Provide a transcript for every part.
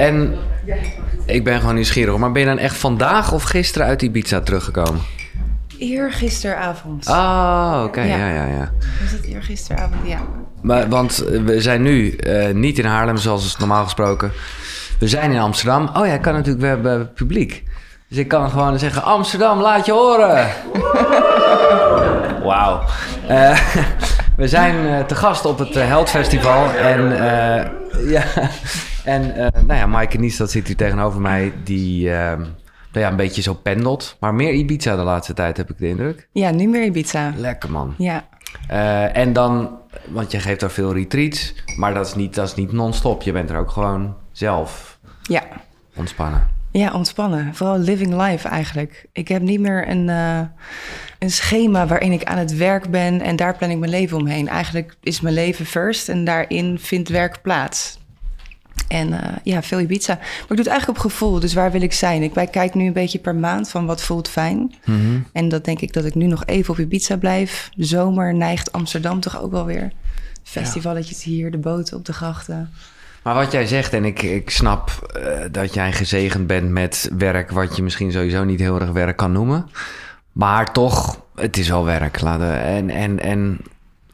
En ik ben gewoon nieuwsgierig, maar ben je dan echt vandaag of gisteren uit Ibiza teruggekomen? Eergisteravond. Ah, oké, Ja. ja, ja, ja. Was het eergisteravond? Ja. Maar, want we zijn nu eh, niet in Haarlem zoals normaal gesproken. We zijn in Amsterdam. Oh ja, kan natuurlijk, we hebben publiek. Dus ik kan gewoon zeggen, Amsterdam, laat je horen. Wauw. Eh, we zijn eh, te gast op het eh, Heldfestival. En eh, ja, en eh, nou ja, Maaike Nies, dat zit hier tegenover mij, die eh, nou ja, een beetje zo pendelt. Maar meer Ibiza de laatste tijd, heb ik de indruk. ja, nu meer Ibiza. Lekker man. Ja. Eh, en dan, want je geeft daar veel retreats, maar dat is niet, dat is niet non-stop. Je bent er ook gewoon zelf Ja. ontspannen. Ja, ontspannen. Vooral living life eigenlijk. Ik heb niet meer een, eh, een schema waarin ik aan het werk ben en daar plan ik mijn leven omheen. Eigenlijk is mijn leven first en daarin vindt werk plaats. En eh, ja, veel Ibiza. Maar ik doe het eigenlijk op gevoel. Dus waar wil ik zijn? Ik kijk nu een beetje per maand van wat voelt fijn. En dat denk ik dat ik nu nog even op Ibiza blijf. De zomer neigt Amsterdam toch ook wel weer. Festivalletjes hier, de boten op de grachten. Maar wat jij zegt, en ik, ik snap eh, dat jij gezegend bent met werk wat je misschien sowieso niet heel erg werk kan noemen. Maar toch, het is wel werk. Laten, en, en, en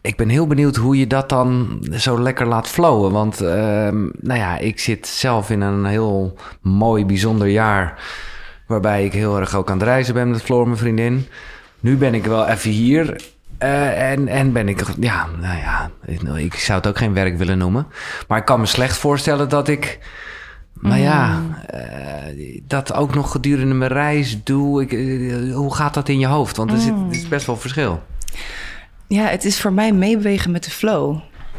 ik ben heel benieuwd hoe je dat dan zo lekker laat flowen. Want ehm, nou ja, ik zit zelf in een heel mooi, bijzonder jaar. Waarbij ik heel erg ook aan het reizen ben met Floor, mijn vriendin. Nu ben ik wel even hier. eh, en, en ben ik, ja, nou ja, ik zou het ook geen werk willen noemen. Maar ik kan me slecht voorstellen dat ik, nou ja, eh, dat ook nog gedurende mijn reis doe. Ik, eh, hoe gaat dat in je hoofd? Want er zit, er is best wel verschil. Ja, het is voor mij meebewegen met de flow.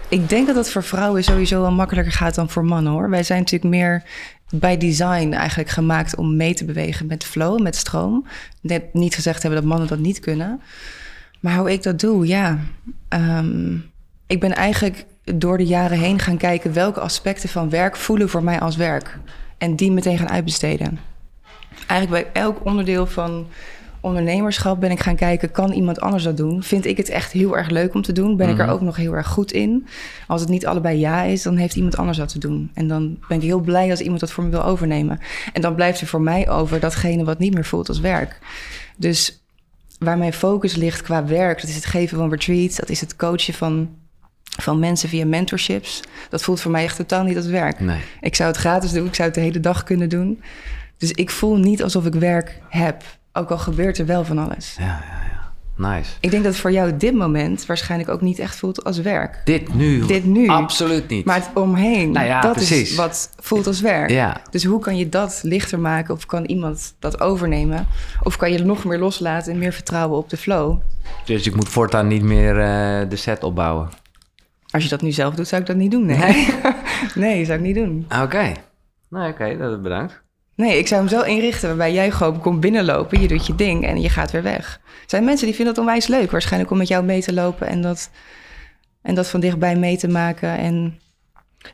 Ik denk dat dat voor vrouwen sowieso wel makkelijker gaat dan voor mannen hoor. Wij zijn natuurlijk meer bij design eigenlijk gemaakt om mee te bewegen met flow, met stroom. Net niet gezegd hebben dat mannen dat niet kunnen. Maar hoe ik dat doe, ja. ehm, ik ben eigenlijk door de jaren heen gaan kijken welke aspecten van werk voelen voor mij als werk. En die meteen gaan uitbesteden. Eigenlijk bij elk onderdeel van ondernemerschap ben ik gaan kijken, kan iemand anders dat doen? Vind ik het echt heel erg leuk om te doen? Ben ik er ook nog heel erg goed in? Als het niet allebei ja is, dan heeft iemand anders dat te doen. En dan ben ik heel blij als iemand dat voor me wil overnemen. En dan blijft er voor mij over datgene wat niet meer voelt als werk. Dus waar mijn focus ligt qua werk, dat is het geven van retreats, dat is het coachen van, van mensen via mentorships. Dat voelt voor mij echt totaal niet als werk. Nee. Ik zou het gratis doen, ik zou het de hele dag kunnen doen. Dus ik voel niet alsof ik werk heb. Ook al gebeurt er wel van alles. Ja, ja, ja. Nice. Ik denk dat voor jou dit moment waarschijnlijk ook niet echt voelt als werk. Dit nu? Dit nu. Absoluut niet. Maar het omheen, Nou ja, dat precies. is wat voelt als werk. Ja. Dus hoe kan je dat lichter maken? Of kan iemand dat overnemen? Of kan je nog meer loslaten en meer vertrouwen op de flow? Dus ik moet voortaan niet meer eh, de set opbouwen. Als je dat nu zelf doet, zou ik dat niet doen. Nee, nee, zou ik niet doen. Oké. Nee, oké, dat bedankt. Nee, ik zou hem zo inrichten waarbij jij gewoon komt binnenlopen, je doet je ding en je gaat weer weg. Er zijn mensen die vinden dat onwijs leuk, waarschijnlijk om met jou mee te lopen en dat, en dat van dichtbij mee te maken. En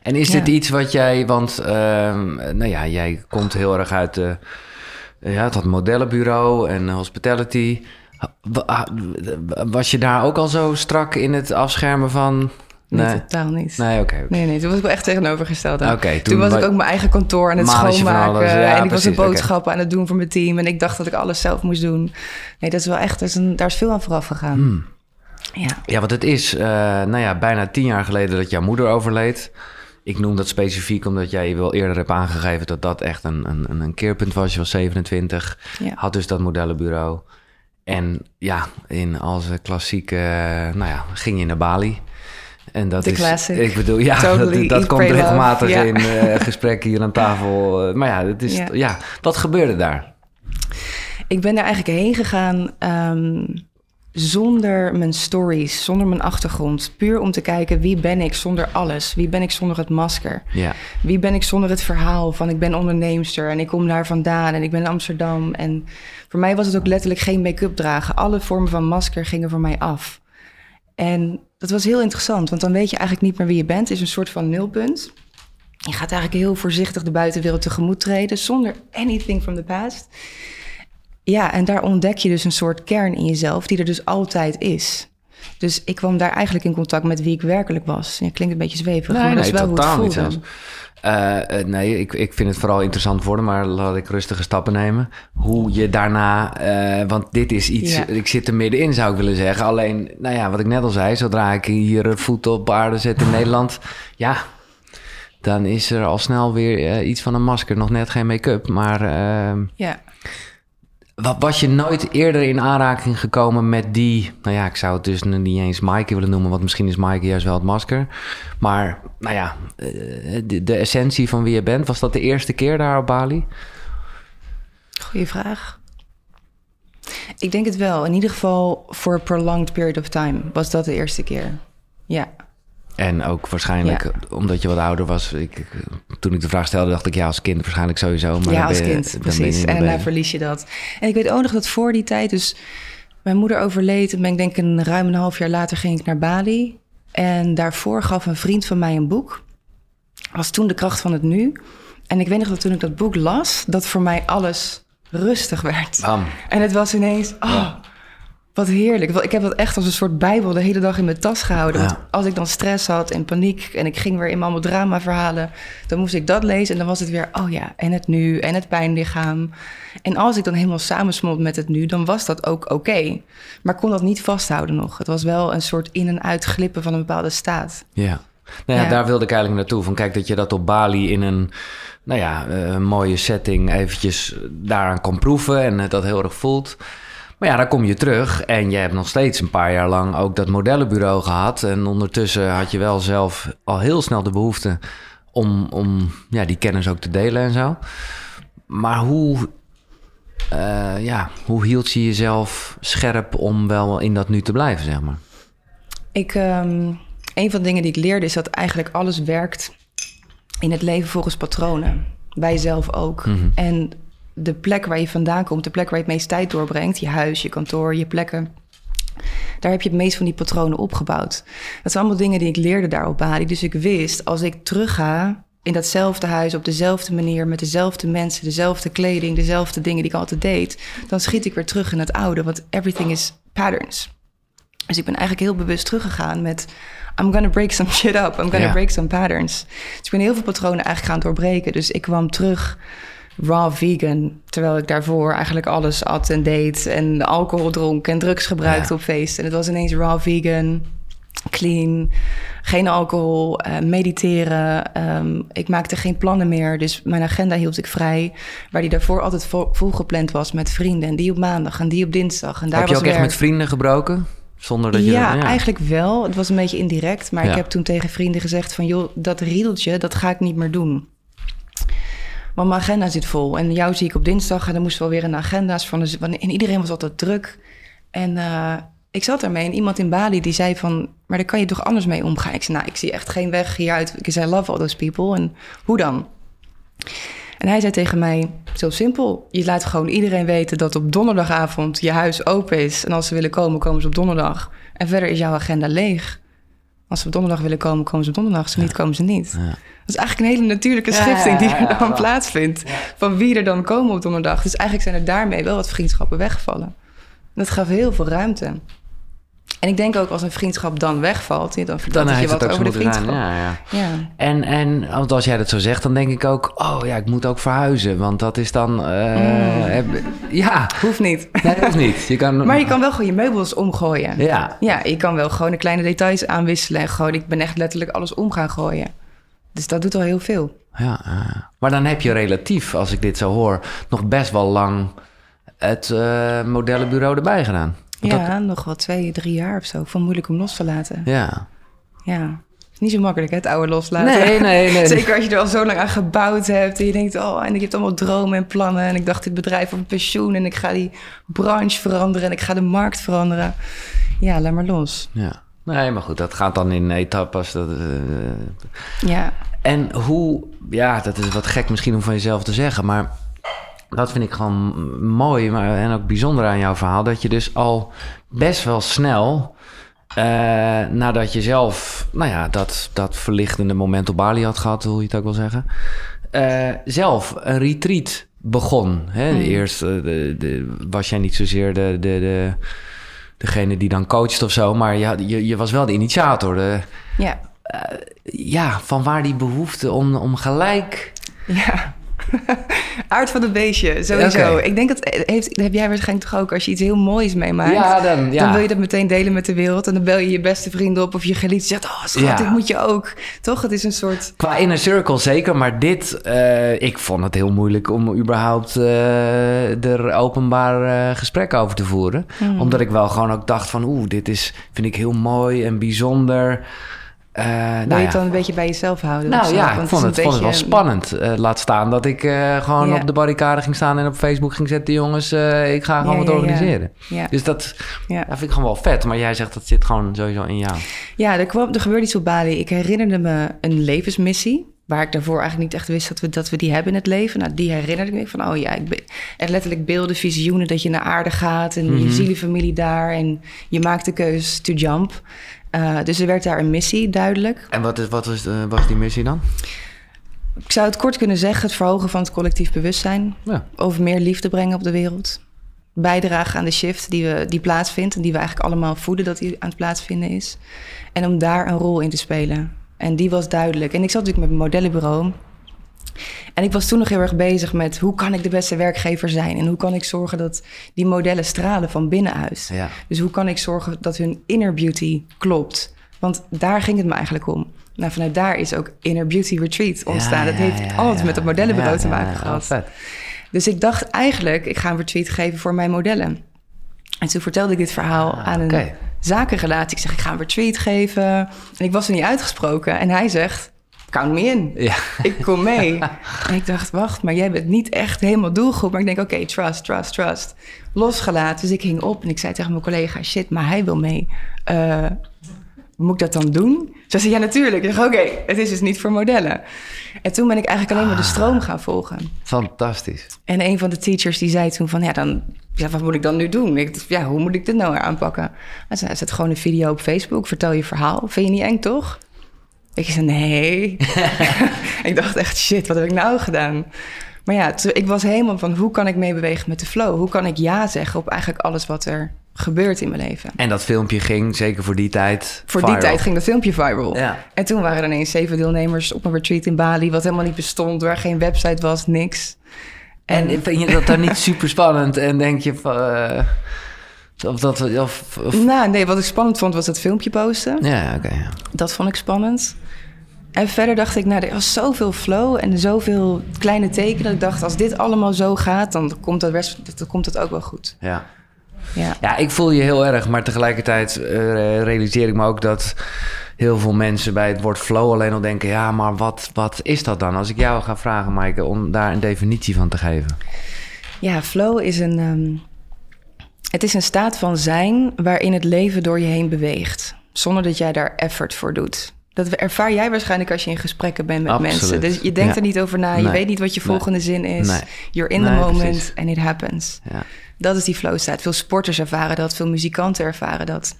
En is Ja. dit iets wat jij, want ehm, nou ja, jij komt heel erg uit de, ja, dat modellenbureau en hospitality. Wa- Was je daar ook al zo strak in het afschermen van? Nee, Nee, totaal niet. nee oké. Nee, nee, toen was ik wel echt tegenovergesteld. toen, toen was wa- ik ook mijn eigen kantoor aan het schoonmaken. alles, ja, en ik was de boodschappen aan het doen voor mijn team. En ik dacht dat ik alles zelf moest doen. Nee, dat is wel echt, dat is een, daar is veel aan vooraf gegaan. Hmm. Ja. Ja, want het is, eh, nou ja, bijna tien jaar geleden dat jouw moeder overleed. Ik noem dat specifiek omdat jij je wel eerder hebt aangegeven dat dat echt een, een, een keerpunt was. Je was 27, Ja. had dus dat modellenbureau. En ja, in als klassieke, nou ja, ging je naar Bali. En dat is, classic. ik bedoel, ja, Totally dat, dat komt regelmatig in eh gesprekken hier aan tafel. Eh, maar ja, het is, Ja. ja. wat gebeurde daar? Ik ben daar eigenlijk heen gegaan ehm, zonder mijn stories, zonder mijn achtergrond. Puur om te kijken wie ben ik zonder alles? Wie ben ik zonder het masker? Ja, Wie ben ik zonder het verhaal van ik ben onderneemster en ik kom daar vandaan en ik ben in Amsterdam. En voor mij was het ook letterlijk geen make-up dragen. Alle vormen van masker gingen voor mij af. En dat was heel interessant, want dan weet je eigenlijk niet meer wie je bent. Het is een soort van nulpunt. Je gaat eigenlijk heel voorzichtig de buitenwereld tegemoet treden zonder anything from the past. Ja, en daar ontdek je dus een soort kern in jezelf die er dus altijd is. Dus ik kwam daar eigenlijk in contact met wie ik werkelijk was. Ja, klinkt een beetje zweverig, Nee, maar dat nee, is wel hoe het niet eh, nee, ik, ik vind het vooral interessant worden, maar laat ik rustige stappen nemen. Hoe je daarna, eh, want dit is iets, Ja. ik zit er middenin zou ik willen zeggen. Alleen, nou ja, wat ik net al zei, zodra ik hier voet op aarde zet in Nederland, ja, dan is er al snel weer iets van een masker. Nog net geen make-up, maar Ja. Wa- Was je nooit eerder in aanraking gekomen met die... Nou ja, ik zou het dus niet eens Maaike willen noemen... want misschien is Maaike juist wel het masker. Maar, nou ja, eh, de, de essentie van wie je bent... was dat de eerste keer daar op Bali? Goeie vraag. Ik denk het wel. In ieder geval voor a prolonged period of time was dat de eerste keer. Ja. En ook waarschijnlijk, Ja. omdat je wat ouder was... Ik, toen ik de vraag stelde, dacht ik... ja, als kind waarschijnlijk sowieso. Maar ja, als ben kind, precies. En bezig. verlies je dat. En ik weet ook nog dat voor die tijd, dus mijn moeder overleed. En ben ik denk een ruim een half jaar later ging ik naar Bali. En daarvoor gaf een vriend van mij een boek. Was toen de kracht van het nu. En ik weet nog dat toen ik dat boek las, dat voor mij alles rustig werd. Bam. En het was ineens, oh, wat heerlijk. Ik heb dat echt als een soort bijbel de hele dag in mijn tas gehouden. Ja. Want als ik dan stress had en paniek en ik ging weer in allemaal drama verhalen, dan moest ik dat lezen en dan was het weer, oh ja, en het nu en het pijnlichaam. En als ik dan helemaal samensmolt met het nu, dan was dat ook oké. Maar kon dat niet vasthouden nog. Het was wel een soort in- en uitglippen van een bepaalde staat. Ja. Nou ja, Ja. daar wilde ik eigenlijk naartoe. Van kijk, dat je dat op Bali in een, nou ja, eh, een mooie setting eventjes daaraan kan proeven en eh, dat heel erg voelt. Maar ja, dan kom je terug en je hebt nog steeds een paar jaar lang ook dat modellenbureau gehad. En ondertussen had je wel zelf al heel snel de behoefte om, om ja, die kennis ook te delen en zo. Maar hoe, eh, ja, hoe hield je jezelf scherp om wel in dat nu te blijven, zeg maar? Ik, ehm, een van de dingen die ik leerde is dat eigenlijk alles werkt in het leven volgens patronen. Wij zelf ook. En de plek waar je vandaan komt, de plek waar je het meest tijd doorbrengt, je huis, je kantoor, je plekken, daar heb je het meest van die patronen opgebouwd. Dat zijn allemaal dingen die ik leerde daar op Bali. Dus ik wist, als ik terugga in datzelfde huis, op dezelfde manier, met dezelfde mensen, dezelfde kleding, dezelfde dingen die ik altijd deed, dan schiet ik weer terug in het oude, want everything is patterns. Dus ik ben eigenlijk heel bewust teruggegaan met... I'm gonna break some shit up. I'm gonna break some patterns. Dus ik ben heel veel patronen eigenlijk gaan doorbreken. Dus ik kwam terug raw vegan. Terwijl ik daarvoor eigenlijk alles at en deed. En alcohol dronk en drugs gebruikte Ja. op feesten. En het was ineens raw vegan, clean, geen alcohol, eh, mediteren. Ehm, ik maakte geen plannen meer. Dus mijn agenda hield ik vrij. Waar die daarvoor altijd vol, volgepland was met vrienden. En die op maandag en die op dinsdag. En daar Heb je was ook echt met vrienden gebroken? Zonder dat je ja, dat- eigenlijk wel. Het was een beetje indirect. Maar Ja. ik heb toen tegen vrienden gezegd van... joh, dat riedeltje, dat ga ik niet meer doen. Want mijn agenda zit vol. En jou zie ik op dinsdag. En dan moesten we weer de agenda's. Van en iedereen was altijd druk. En eh, ik zat daarmee. En iemand in Bali die zei van... maar daar kan je toch anders mee omgaan? Ik zei, nou, ik zie echt geen weg hieruit. Ik zei, I love all those people. En hoe dan? En hij zei tegen mij, zo simpel. Je laat gewoon iedereen weten dat op donderdagavond je huis open is. En als ze willen komen, komen ze op donderdag. En verder is jouw agenda leeg. Als ze op donderdag willen komen, komen ze op donderdag. Als ze niet, komen ze niet. Ja. Dat is eigenlijk een hele natuurlijke schifting die er dan plaatsvindt. Van wie er dan komen op donderdag. Dus eigenlijk zijn er daarmee wel wat vriendschappen weggevallen. Dat gaf heel veel ruimte. En ik denk ook als een vriendschap dan wegvalt, dan vertelt Dan je wat over de vriendschap. Ja, ja. Ja. En, en want als jij dat zo zegt, dan denk ik ook... oh ja, ik moet ook verhuizen. Want dat is dan... eh, Mm. heb- ja, Hoeft niet. nee, dat niet. Je kan, Maar je kan wel gewoon je meubels omgooien. Ja, Ja, je kan wel gewoon de kleine details aanwisselen. En gewoon, ik ben echt letterlijk alles om gaan gooien. Dus dat doet al heel veel. ja, ja. maar dan heb je relatief, als ik dit zo hoor... nog best wel lang het eh, modellenbureau erbij gedaan. Ja, nog wel twee, drie jaar of zo. Het moeilijk om los te laten. Ja. Ja. Is niet zo makkelijk, hè, het oude loslaten. Nee, nee, nee. Zeker als je er al zo lang aan gebouwd hebt. En je denkt, oh, en ik heb allemaal dromen en plannen. En ik dacht, dit bedrijf op pensioen. En ik ga die branche veranderen. En ik ga de markt veranderen. Ja, laat maar los. ja. Nee, maar goed, dat gaat dan in etappes. Dat, eh, Ja. En hoe, ja, dat is wat gek misschien om van jezelf te zeggen, maar dat vind ik gewoon mooi maar, en ook bijzonder aan jouw verhaal. Dat je dus al best wel snel, eh, nadat je zelf, nou ja, dat, dat verlichtende moment op Bali had gehad, hoe je het ook wil zeggen, eh, zelf een retreat begon. Hè? Mm. Eerst eh, de, de, was jij niet zozeer de, de, de, degene die dan coacht of zo. Maar je, je, je was wel de initiator. De, Ja, ja, van waar die behoefte om, om gelijk... ja. Aard van het beestje, sowieso. Ik denk dat heeft, heb jij waarschijnlijk toch ook als je iets heel moois meemaakt. Ja, dan, ja. Dan wil je dat meteen delen met de wereld. En dan bel je je beste vrienden op of je geliefde zegt... Oh, schat, Ja. dit moet je ook. Toch? Het is een soort... Qua inner circle zeker, maar dit... eh, ik vond het heel moeilijk om überhaupt eh, er openbaar eh, gesprek over te voeren. Hmm. Omdat ik wel gewoon ook dacht van... Oeh, dit is, vind ik heel mooi en bijzonder. Eh, Wil nou je ja. het dan een beetje bij jezelf houden? Nou zo? ja, ik vond het, vond het wel spannend. Eh, laat staan dat ik eh, gewoon op de barricade ging staan en op Facebook ging zetten... jongens, ik ga gewoon wat organiseren. Dus dat, dat vind ik gewoon wel vet. Maar jij zegt dat zit gewoon sowieso in jou. Ja, er, kwam, er gebeurde iets op Bali. Ik herinnerde me een levensmissie. Waar ik daarvoor eigenlijk niet echt wist dat we, dat we die hebben in het leven. Nou, die herinnerde ik me van, oh ja, ik ben letterlijk beelden, visioenen dat je naar aarde gaat en je ziet je familie daar en je maakt de keus to jump. Eh, dus er werd daar een missie duidelijk. En wat, is, wat was, eh, was die missie dan? Ik zou het kort kunnen zeggen: het verhogen van het collectief bewustzijn. Ja. Over meer liefde brengen op de wereld. Bijdragen aan de shift die, we, die plaatsvindt en die we eigenlijk allemaal voeden dat die aan het plaatsvinden is. En om daar een rol in te spelen. En die was duidelijk. En ik zat natuurlijk met mijn modellenbureau. En ik was toen nog heel erg bezig met hoe kan ik de beste werkgever zijn? En hoe kan ik zorgen dat die modellen stralen van binnenuit? Ja. Dus hoe kan ik zorgen dat hun inner beauty klopt? Want daar ging het me eigenlijk om. Nou, vanuit daar is ook Inner Beauty Retreat ontstaan. Ja, dat heeft ja, alles ja. met het modellenbureau te maken gehad. Oh. Dus ik dacht eigenlijk, ik ga een retreat geven voor mijn modellen. En toen vertelde ik dit verhaal Ah, aan een zakenrelatie. Ik zeg, ik ga een retreat geven. En ik was er niet uitgesproken. En hij zegt, count me in. Ja. Ik kom mee. en ik dacht, wacht, maar jij bent niet echt helemaal doelgroep. Maar ik denk, oké, trust, trust, trust. Losgelaten. Dus ik hing op en ik zei tegen mijn collega, shit, maar hij wil mee. Eh, moet ik dat dan doen? Ze zei, ja, natuurlijk. Ik zeg, oké, het is dus niet voor modellen. En toen ben ik eigenlijk alleen maar de stroom gaan volgen. Fantastisch. En een van de teachers die zei toen van, ja, dan, ja, wat moet ik dan nu doen? Ik dacht, ja, hoe moet ik dit nou aanpakken? Hij zei, zet gewoon een video op Facebook, vertel je verhaal. Vind je niet eng, toch? Ik zei, nee. ik dacht echt, shit, wat heb ik nou gedaan? Maar ja, ik was helemaal van, hoe kan ik meebewegen met de flow? Hoe kan ik ja zeggen op eigenlijk alles wat er gebeurt in mijn leven? En dat filmpje ging, zeker voor die tijd, Voor viral. die tijd ging dat filmpje viral. Ja. En toen waren er ineens zeven deelnemers op een retreat in Bali... wat helemaal niet bestond, waar geen website was, niks. En vind je dat dan niet super spannend? En denk je van... eh, of dat... Of, of- Nou, nee, wat ik spannend vond was het filmpje posten. ja, oké. ja. Dat vond ik spannend. En verder dacht ik, nou, er was zoveel flow en zoveel kleine tekenen. Ik dacht, als dit allemaal zo gaat, dan komt dat, rest, dan komt dat ook wel goed. ja. Ja. Ja, ik voel je heel erg, maar tegelijkertijd eh, realiseer ik me ook dat heel veel mensen bij het woord flow alleen al denken: ja, maar wat, wat is dat dan? Als ik jou ga vragen, Maaike, om daar een definitie van te geven. ja, flow is een, ehm, het is een staat van zijn waarin het leven door je heen beweegt. Zonder dat jij daar effort voor doet. Dat ervaar jij waarschijnlijk als je in gesprekken bent met Absoluut. mensen. Dus je denkt Ja. er niet over na. Je Nee. weet niet wat je Nee. volgende zin is. Nee. You're in the moment precies. and it happens. Ja. Dat is die flow staat. Veel sporters ervaren dat, veel muzikanten ervaren dat.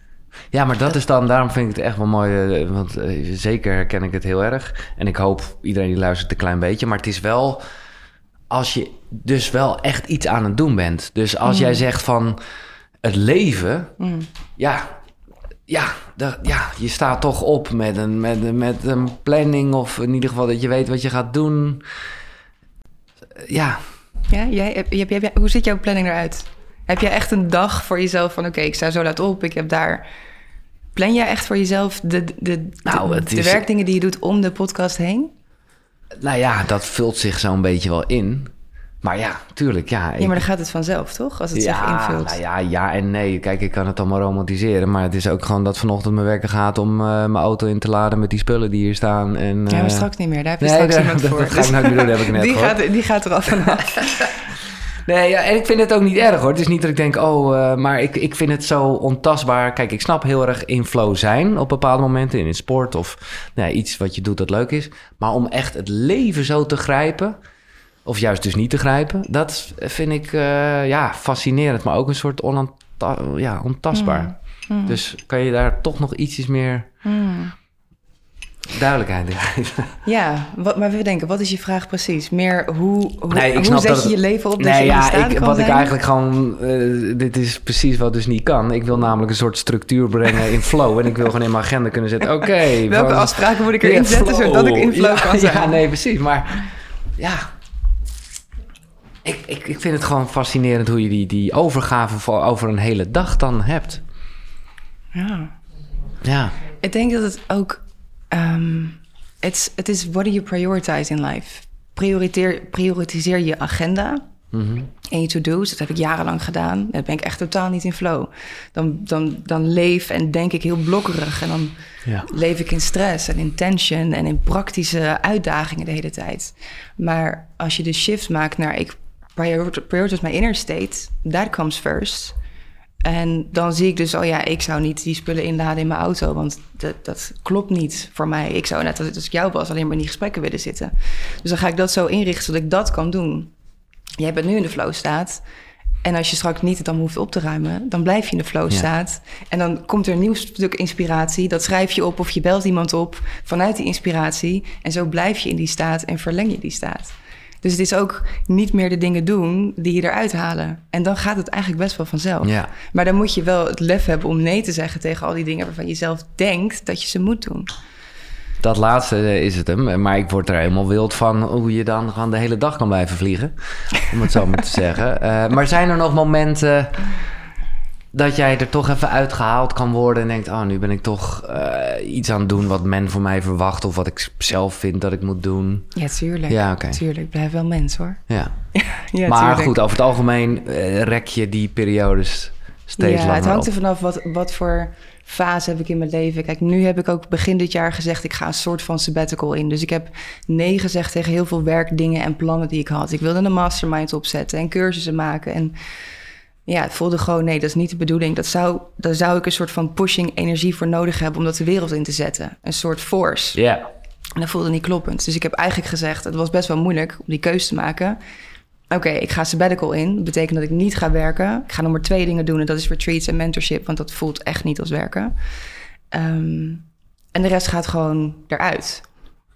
Ja, maar dat is dan, daarom vind ik het echt wel mooi, eh, want eh, zeker herken ik het heel erg. En ik hoop iedereen die luistert een klein beetje, maar het is wel als je dus wel echt iets aan het doen bent. Dus als jij zegt van het leven, ja, ja, dat, ja, je staat toch op met een, met, een- met een planning of in ieder geval dat je weet wat je gaat doen. Ja, Ja, jij, heb, heb, hoe ziet jouw planning eruit? Heb jij echt een dag voor jezelf van... oké, ik sta zo laat op, ik heb daar... Plan jij echt voor jezelf de, de, de, Nou, de, het de is- werkdingen die je doet om de podcast heen? Nou ja, dat vult zich zo'n beetje wel in. Maar ja, tuurlijk, ja. Ja, ik- maar dan gaat het vanzelf, toch? Als het zich invult. Nou ja, ja en nee. Kijk, ik kan het allemaal romantiseren. Maar het is ook gewoon dat vanochtend mijn werken gaat om eh, mijn auto in te laden met die spullen die hier staan. En, ja, maar eh, straks niet meer. Daar heb je nee, straks iemand dat- voor. dat ga ik nooit meer doen, heb ik net die, gehoord. gaat, die gaat er al vanaf. Nee, ja, en ik vind het ook niet erg hoor. Het is niet dat ik denk, oh, eh, maar ik, ik vind het zo ontastbaar. Kijk, ik snap heel erg in flow zijn op bepaalde momenten in een sport of nou, ja, iets wat je doet dat leuk is. Maar om echt het leven zo te grijpen, of juist dus niet te grijpen, dat vind ik eh, ja, fascinerend, maar ook een soort onanta- ja, ontastbaar. Dus kan je daar toch nog ietsjes meer. Duidelijkheid. Ja, wat, maar we denken, wat is je vraag precies? Meer hoe, hoe, Nee, hoe zet je je leven op dat nee, je ja, ik, wat ik eigenlijk gewoon... eh, dit is precies wat dus niet kan. Ik wil namelijk een soort structuur brengen in flow. En ik wil gewoon in mijn agenda kunnen zetten... Oké, Welke van- afspraken moet ik erin zetten flow. zodat ik in flow Ja, kan zijn? Ja, nee, precies. Maar ja... Ik, ik, ik vind het gewoon fascinerend hoe je die, die overgave voor over een hele dag dan hebt. Ja. Ja. Ik denk dat het ook... ehm, het is- het is what do you prioritize in life? Prioriteer, prioritiseer je agenda Mhm. en je to-do's. Dat heb ik jarenlang gedaan. Daar ben ik echt totaal niet in flow. Dan, dan, dan leef en denk ik heel blokkerig. En dan Ja. leef ik in stress en in tension en in praktische uitdagingen de hele tijd. Maar als je de shift maakt naar ik prior- prioritize my inner state, that comes first. En dan zie ik dus, oh ja, ik zou niet die spullen inladen in mijn auto, want dat, dat klopt niet voor mij. Ik zou net als als ik jou was alleen maar in die gesprekken willen zitten. Dus dan ga ik dat zo inrichten zodat ik dat kan doen. Jij bent nu in de flow staat. En als je straks niet het dan hoeft op te ruimen, dan blijf je in de flow Ja. staat. En dan komt er een nieuw stuk inspiratie. Dat schrijf je op of je belt iemand op vanuit die inspiratie. En zo blijf je in die staat en verleng je die staat. Dus het is ook niet meer de dingen doen die je eruit halen. En dan gaat het eigenlijk best wel vanzelf. Ja. Maar dan moet je wel het lef hebben om nee te zeggen tegen al die dingen waarvan je zelf denkt dat je ze moet doen. Dat laatste eh, is het hem. Maar ik word er helemaal wild van hoe je dan gewoon de hele dag kan blijven vliegen. Om het zo maar te zeggen. Eh, maar zijn er nog momenten dat jij er toch even uitgehaald kan worden en denkt: Oh, nu ben ik toch eh, iets aan het doen wat men van mij verwacht of wat ik zelf vind dat ik moet doen? Ja, tuurlijk. Ja, oké. Tuurlijk, blijf wel mens hoor. Ja. Ja, maar tuurlijk. goed, over het algemeen eh, rek je die periodes steeds ja, langer het hangt er vanaf wat, wat voor fase heb ik in mijn leven. Kijk, nu heb ik ook begin dit jaar gezegd... ik ga een soort van sabbatical in. Dus ik heb nee gezegd tegen heel veel werkdingen en plannen die ik had. Ik wilde een mastermind opzetten en cursussen maken. En ja, het voelde gewoon, nee, dat is niet de bedoeling. Dat zou, daar zou ik een soort van pushing energie voor nodig hebben... om dat de wereld in te zetten. Een soort force. Ja. En dat voelde niet kloppend. Dus ik heb eigenlijk gezegd, het was best wel moeilijk om die keuze te maken. Oké, ik ga sabbatical in. Dat betekent dat ik niet ga werken. Ik ga nog maar twee dingen doen en dat is retreats en mentorship, want dat voelt echt niet als werken. Ehm, en de rest gaat gewoon eruit.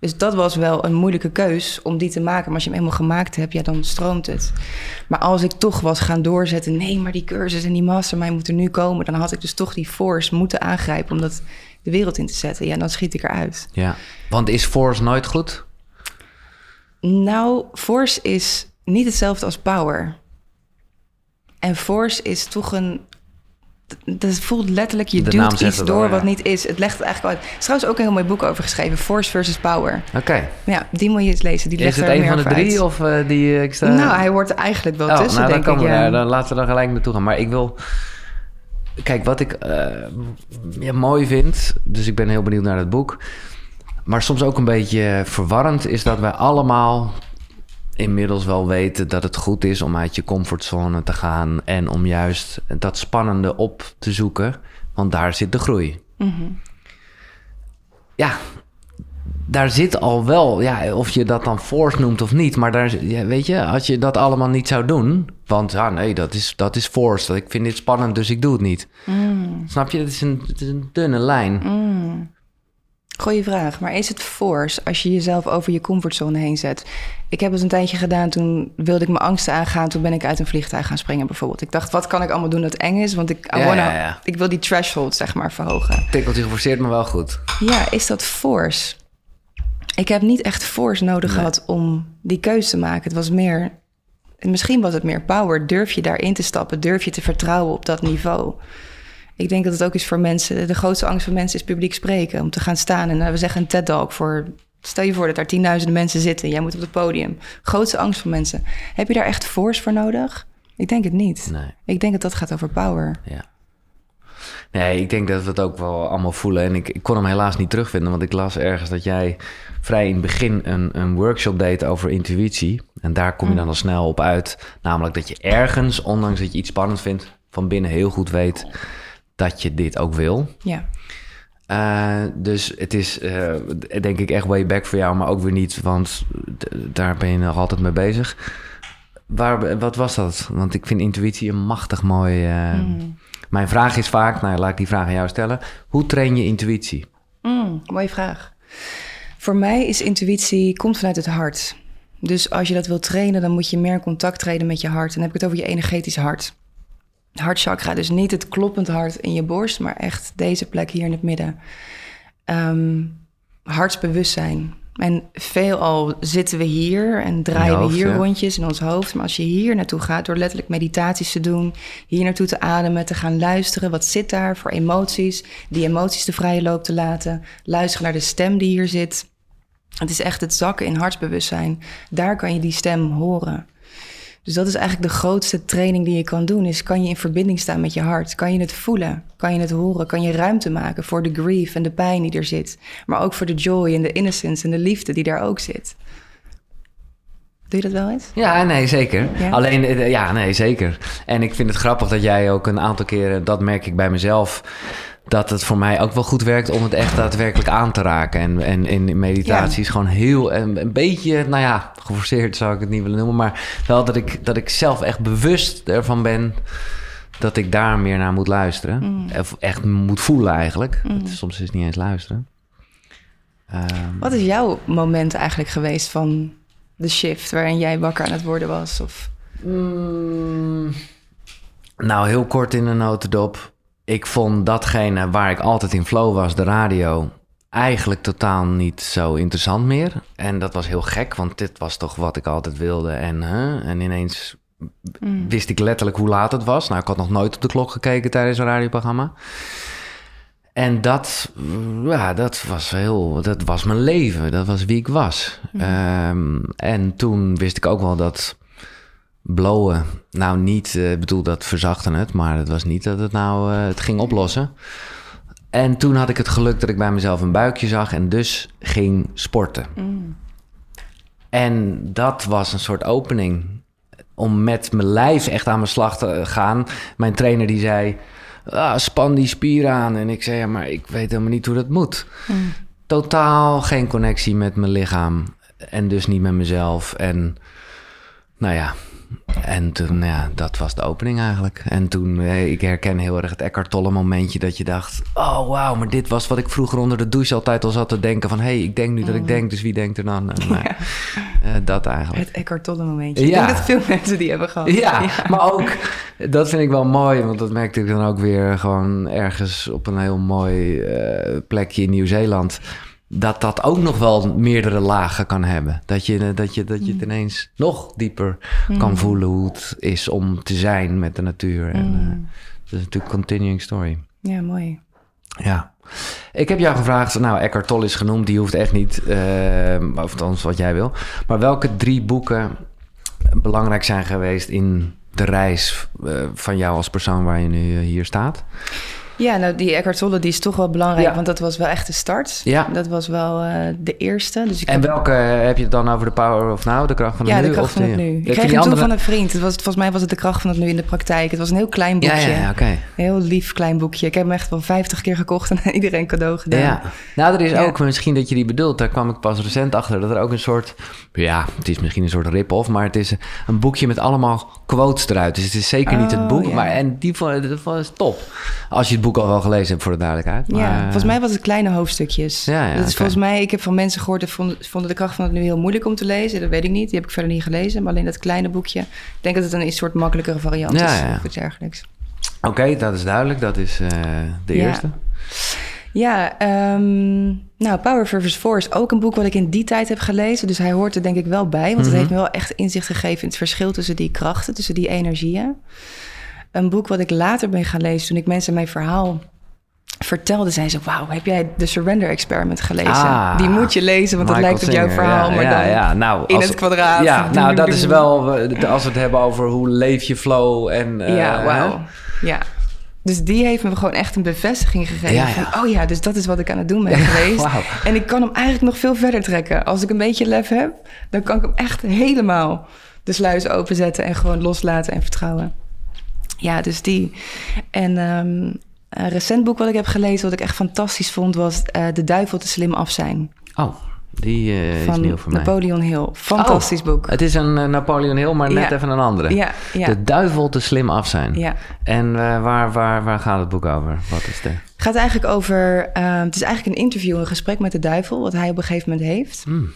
Dus dat was wel een moeilijke keus om die te maken. Maar als je hem eenmaal gemaakt hebt, ja, dan stroomt het. Maar als ik toch was gaan doorzetten... nee, maar die cursus en die mastermind moeten nu komen... dan had ik dus toch die force moeten aangrijpen... om dat de wereld in te zetten. Ja, dan schiet ik eruit. ja. Want is force nooit goed? Nou, force is niet hetzelfde als power. En force is toch een. Dat voelt letterlijk, je De duwt iets al, door ja. wat niet is. Het legt het eigenlijk uit. Er is trouwens ook een heel mooi boek over geschreven: Force versus Power. Oké. Ja, die moet je eens lezen. Die Is legt het er een meer van de drie uit. of eh, die eh, ik sta... Nou, hij hoort er eigenlijk wel Oh, tussen, nou, dan, denk ik. we Ja. dan laten we dan gelijk naartoe gaan. Maar ik wil... Kijk, wat ik eh, ja, mooi vind... Dus ik ben heel benieuwd naar het boek. Maar soms ook een beetje verwarrend... is dat wij allemaal inmiddels wel weten... dat het goed is om uit je comfortzone te gaan... en om juist dat spannende op te zoeken. Want daar zit de groei. Mhm. Ja, daar zit al wel, ja, of je dat dan force noemt of niet, maar daar, ja, weet je, als je dat allemaal niet zou doen, want ja, nee, dat is, dat is force. Ik vind dit spannend, dus ik doe het niet. Snap je? Het is, een, het is een dunne lijn. Goeie vraag. Maar is het force als je jezelf over je comfortzone heen zet? Ik heb het een tijdje gedaan. Toen wilde ik mijn angsten aangaan. Toen ben ik uit een vliegtuig gaan springen bijvoorbeeld. Ik dacht, wat kan ik allemaal doen dat eng is? Want ik, I Ja, wanna- ja, ja. ik wil die threshold zeg maar verhogen. Tikkeltje geforceerd, maar wel goed. Ja, is dat force? Ik heb niet echt force nodig gehad om die keuze te maken. Het was meer, misschien was het meer power. Durf je daarin te stappen? Durf je te vertrouwen op dat niveau? Ik denk dat het ook is voor mensen. De grootste angst van mensen is publiek spreken. Om te gaan staan en eh, we zeggen een TED-talk voor. Stel je voor dat daar tienduizenden mensen zitten. Jij moet op het podium. Grootste angst van mensen. Heb je daar echt force voor nodig? Ik denk het niet. Nee. Ik denk dat dat gaat over power. Ja. Nee, ik denk dat we het ook wel allemaal voelen. En ik, ik kon hem helaas niet terugvinden, want ik las ergens dat jij vrij in het begin een, een workshop deed over intuïtie. En daar kom je dan al snel op uit. Namelijk dat je ergens, ondanks dat je iets spannend vindt, van binnen heel goed weet dat je dit ook wil. Ja. Eh, dus het is, eh, denk ik, echt way back voor jou, maar ook weer niet, want daar ben je nog altijd mee bezig. Waar, wat was dat? Want ik vind intuïtie een machtig mooi. eh, Mijn vraag is vaak, nou laat ik die vraag aan jou stellen. Hoe train je intuïtie? Mm, mooie vraag. Voor mij is intuïtie, komt vanuit het hart. Dus als je dat wil trainen, dan moet je meer in contact treden met je hart. En dan heb ik het over je energetisch hart. Hartchakra, dus niet het kloppend hart in je borst, maar echt deze plek hier in het midden. Ehm, hartsbewustzijn. En veelal zitten we hier en draaien hoofd, we hier ja. rondjes in ons hoofd. Maar als je hier naartoe gaat, door letterlijk meditaties te doen, hier naartoe te ademen, te gaan luisteren, wat zit daar voor emoties, die emoties de vrije loop te laten, luisteren naar de stem die hier zit. Het is echt het zakken in hartsbewustzijn. Daar kan je die stem horen. Dus dat is eigenlijk de grootste training die je kan doen. Is kan je in verbinding staan met je hart? Kan je het voelen? Kan je het horen? Kan je ruimte maken voor de grief en de pijn die er zit? Maar ook voor de joy en de innocence en de liefde die daar ook zit. Doe je dat wel eens? Ja, nee, zeker. Ja? Alleen, eh, ja, nee, zeker. En ik vind het grappig dat jij ook een aantal keren, dat merk ik bij mezelf, dat het voor mij ook wel goed werkt om het echt daadwerkelijk aan te raken. En, en in meditaties gewoon heel, een, een beetje, nou ja, geforceerd zou ik het niet willen noemen, maar wel dat ik, dat ik zelf echt bewust ervan ben dat ik daar meer naar moet luisteren. Mm. Of echt moet voelen eigenlijk. Is- soms is het niet eens luisteren. Ehm, Wat is jouw moment eigenlijk geweest van de shift waarin jij wakker aan het worden was? Of... Mm, nou, heel kort in een notendop. Ik vond datgene waar ik altijd in flow was, de radio, eigenlijk totaal niet zo interessant meer. En dat was heel gek, want dit was toch wat ik altijd wilde. En, hè, en ineens wist ik letterlijk hoe laat het was. Nou, ik had nog nooit op de klok gekeken tijdens een radioprogramma. En dat, ja, dat was heel, dat was mijn leven. Dat was wie ik was. Ehm, en toen wist ik ook wel dat blowen, nou niet, eh, ik bedoel dat verzachtte het, maar het was niet dat het nou eh, het ging oplossen. En toen had ik het geluk dat ik bij mezelf een buikje zag en dus ging sporten. En dat was een soort opening om met mijn lijf echt aan mijn slag te gaan. Mijn trainer die zei, ah, span die spieren aan. En ik zei, ja, maar ik weet helemaal niet hoe dat moet. Totaal geen connectie met mijn lichaam. En dus niet met mezelf. En nou ja, en toen, ja, dat was de opening eigenlijk. En toen, eh, ik herken heel erg het Eckhart Tolle momentje dat je dacht... oh, wauw, maar dit was wat ik vroeger onder de douche altijd al zat te denken van... hé, hey, ik denk nu dat ik denk, dus wie denkt er dan? En, nou, eh, dat eigenlijk. Het Eckhart Tolle momentje. Ik Ja. denk dat veel mensen die hebben gehad. Ja, maar ook, dat vind ik wel mooi, want dat merkte ik dan ook weer gewoon ergens op een heel mooi eh, plekje in Nieuw-Zeeland. Dat dat ook nog wel meerdere lagen kan hebben. Dat je, dat je, dat je het ineens nog dieper kan voelen hoe het is om te zijn met de natuur. En, eh, dat is natuurlijk een continuing story. Ja, mooi. Ja. Ik heb jou gevraagd, nou, Eckhart Tolle is genoemd, die hoeft echt niet, eh, of althans wat jij wil. Maar welke drie boeken belangrijk zijn geweest in de reis eh, van jou als persoon waar je nu eh, hier staat? Ja, nou die Eckhart Tolle die is toch wel belangrijk, Ja. want dat was wel echt de start. Ja. Dat was wel eh, de eerste. Dus ik En welke heb je het dan over de power of now, de kracht van het ja, nu? de kracht van het nu. Ik kreeg hem toen andere- van een vriend. Het was, volgens mij was het de kracht van het nu in de praktijk. Het was een heel klein Ja, boekje. ja, ja. Een heel lief klein boekje. Ik heb hem echt wel 50 keer gekocht en iedereen cadeau gedaan. Ja, nou, er is Ja. ook misschien dat je die bedoelt. Daar kwam ik pas recent achter. Dat er ook een soort, ja, het is misschien een soort rip-off, maar het is een boekje met allemaal quotes eruit. Dus het is zeker niet het Oh, boek, ja. maar en die vond, dat was top. Als je het boek al wel gelezen hebt, voor de duidelijkheid. Maar, Ja, volgens mij was het kleine hoofdstukjes. Ja, ja, dat is volgens mij, ik heb van mensen gehoord die vonden, vonden de kracht van het nu heel moeilijk om te lezen. Dat weet ik niet. Die heb ik verder niet gelezen. Maar alleen dat kleine boekje. Ik denk dat het een soort makkelijkere variant Ja, is. ja. Of iets dergelijks. Oké, dat is duidelijk. Dat is eh, de eerste. Ja, ehm, nou, Power versus Force, ook een boek wat ik in die tijd heb gelezen. Dus hij hoort er denk ik wel bij, want het heeft me wel echt inzicht gegeven in het verschil tussen die krachten, tussen die energieën. Een boek wat ik later ben gaan lezen toen ik mensen mijn verhaal vertelde, zei ze: Wauw, heb jij de Surrender Experiment gelezen? Ah, Die moet je lezen, want het Michael lijkt op jouw verhaal, ja, maar ja, dan ja. Nou, in als- het kwadraat. Ja, nou, dat is wel, als we het hebben over hoe leef je flow en... eh, ja, wauw. Ja. Dus die heeft me gewoon echt een bevestiging gegeven. Ja, ja. Van, oh ja, dus dat is wat ik aan het doen ben geweest. En ik kan hem eigenlijk nog veel verder trekken. Als ik een beetje lef heb, dan kan ik hem echt helemaal de sluis openzetten en gewoon loslaten en vertrouwen. Ja, dus die. En ehm, een recent boek wat ik heb gelezen, wat ik echt fantastisch vond, was eh, De Duivel te slim af zijn. Oh, die eh, is nieuw voor mij. Napoleon Hill. Fantastisch Oh, boek. Het is een eh, Napoleon Hill, maar net Ja. even een andere. Ja, ja. De duivel te slim af zijn. Ja. En waar, waar, waar gaat het boek over? Wat is de... gaat eigenlijk over. eh, het is eigenlijk een interview, een gesprek met de duivel, wat hij op een gegeven moment heeft. Hmm.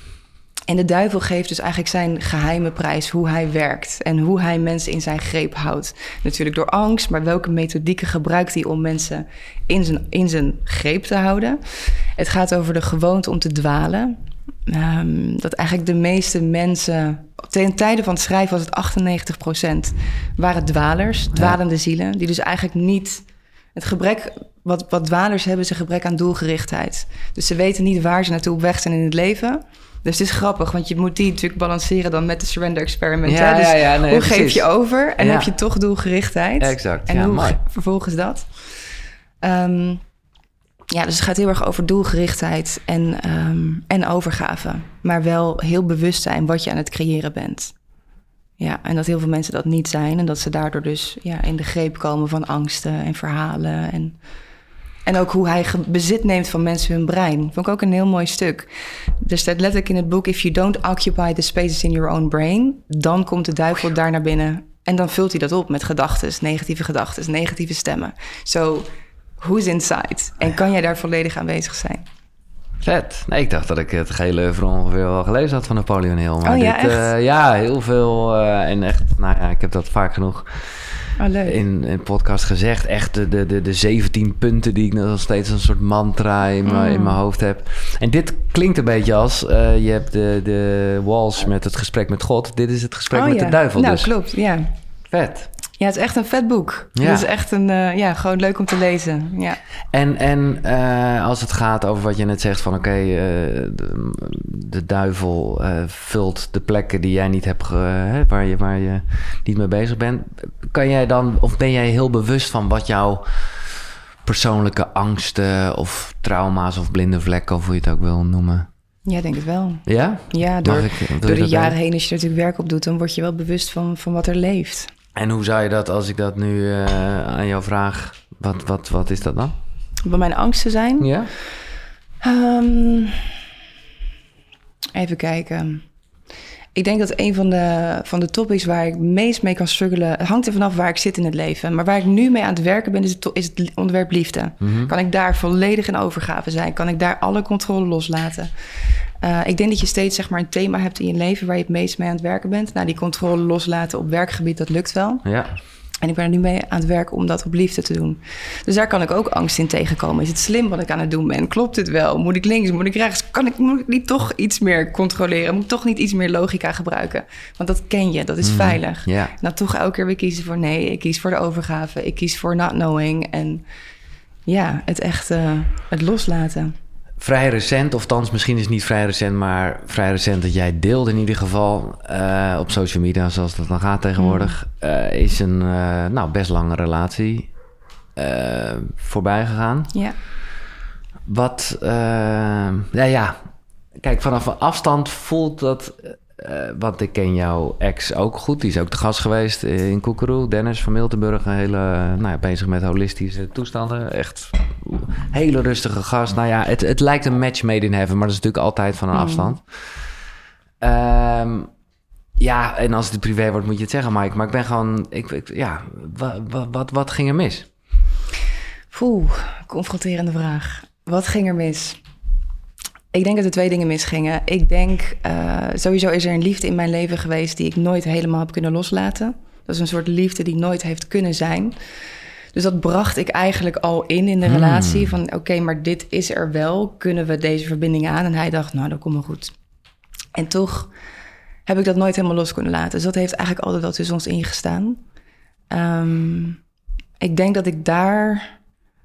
En de duivel geeft dus eigenlijk zijn geheime prijs, hoe hij werkt en hoe hij mensen in zijn greep houdt. Natuurlijk door angst, maar welke methodieken gebruikt hij om mensen in zijn, in zijn greep te houden? Het gaat over de gewoonte om te dwalen. Ehm, dat eigenlijk de meeste mensen, ten tijde van het schrijven was het 98% waren dwalers, dwalende zielen, die dus eigenlijk niet het gebrek, wat, wat dwalers hebben, is een gebrek aan doelgerichtheid. Dus ze weten niet waar ze naartoe op weg zijn in het leven. Dus het is grappig, want je moet die natuurlijk balanceren dan met de surrender experiment. Ja, hè? Dus ja, ja, nee, hoe geef je over en heb je toch doelgerichtheid? Exact, En ja, hoe mooi. vervolgens dat? Ehm, ja, dus het gaat heel erg over doelgerichtheid en, ehm, en overgave. Maar wel heel bewust zijn wat je aan het creëren bent. Ja, en dat heel veel mensen dat niet zijn. En dat ze daardoor dus ja, in de greep komen van angsten en verhalen. En, en ook hoe hij bezit neemt van mensen hun brein. Vond ik ook een heel mooi stuk. Er staat letterlijk in het boek... If you don't occupy the spaces in your own brain... dan komt de duivel daar naar binnen. En dan vult hij dat op met gedachten, negatieve gedachten, negatieve stemmen. Zo, who's inside? En kan jij daar volledig aanwezig zijn? Vet. Nee, ik dacht dat ik het gehele voor ongeveer wel gelezen had van Napoleon Hill. Maar Oh ja, dit, echt? eh, ja, heel veel. eh, en echt, nou ja, ik heb dat vaak genoeg Leuk. in een podcast gezegd. Echt de, de, de, de 17 punten die ik nog steeds een soort mantra in, mijn Mm. in mijn hoofd heb. En dit klinkt een beetje als, eh, je hebt de, de walls met het gesprek met God. Dit is het gesprek Oh, met ja. de duivel Nou, dus. klopt, ja. Vet. Ja, het is echt een vet boek. Ja. Het is echt een, eh, ja, gewoon leuk om te lezen. Ja. En, en eh, als het gaat over wat je net zegt van oké, eh, de, de duivel vult de plekken die jij niet hebt, ge- waar, je, waar je niet mee bezig bent. Kan jij dan, of ben jij heel bewust van wat jouw persoonlijke angsten of trauma's of blinde vlekken, of hoe je het ook wil noemen? ja, denk het wel. Ja? Ja, door, ik- door de jaren heen, als je er natuurlijk werk op doet, dan word je wel bewust van, van wat er leeft. En hoe zou je dat, als ik dat nu eh, aan jou vraag, wat, wat, wat is dat dan? Wat mijn angsten zijn. Ja? Ehm, even kijken. Ik denk dat een van de, van de topics waar ik meest mee kan struggelen... Het hangt er vanaf waar ik zit in het leven. Maar waar ik nu mee aan het werken ben, is het, is het onderwerp liefde. Kan ik daar volledig in overgave zijn? Kan ik daar alle controle loslaten? Eh, ik denk dat je steeds zeg maar, een thema hebt in je leven... waar je het meest mee aan het werken bent. Nou, die controle loslaten op werkgebied, dat lukt wel. Ja. En ik ben er nu mee aan het werken om dat op liefde te doen. Dus daar kan ik ook angst in tegenkomen. Is het slim wat ik aan het doen ben? Klopt het wel? Moet ik links? Moet ik rechts? Kan ik, moet ik niet toch iets meer controleren? Moet ik toch niet iets meer logica gebruiken? Want dat ken je, dat is veilig. Ja. Nou, toch elke keer weer kiezen voor nee. Ik kies voor de overgave. Ik kies voor not knowing. En ja, het echt eh, het loslaten. Vrij recent, of thans misschien is het niet vrij recent, maar vrij recent dat jij deelde in ieder geval eh, op social media, zoals dat dan gaat tegenwoordig, eh, is een eh, nou, best lange relatie voorbij gegaan. Ja. Wat, ja, ja, kijk, vanaf een afstand voelt dat, eh, want ik ken jouw ex ook goed, die is ook de gast geweest in Koekeroe, Dennis van Miltenburg, een hele, nou ja, bezig met holistische toestanden, echt hele rustige gast. Nou ja, het, het lijkt een match made in heaven, maar dat is natuurlijk altijd van een afstand. Ehm, ja, en als het privé wordt, moet je het zeggen, Mike. Maar ik ben gewoon, ik, ik- ja, wat, wat, wat, wat ging er mis? Oeh, confronterende vraag. Wat ging er mis? Ik denk dat er twee dingen misgingen. Ik denk, eh, sowieso is er een liefde in mijn leven geweest die ik nooit helemaal heb kunnen loslaten. Dat is een soort liefde die nooit heeft kunnen zijn. Dus dat bracht ik eigenlijk al in in de relatie. Van oké, maar dit is er wel. Kunnen we deze verbinding aan? En hij dacht, nou, dat komt wel goed. En toch heb ik dat nooit helemaal los kunnen laten. Dus dat heeft eigenlijk altijd wel tussen ons ingestaan. Ehm, ik denk dat ik daar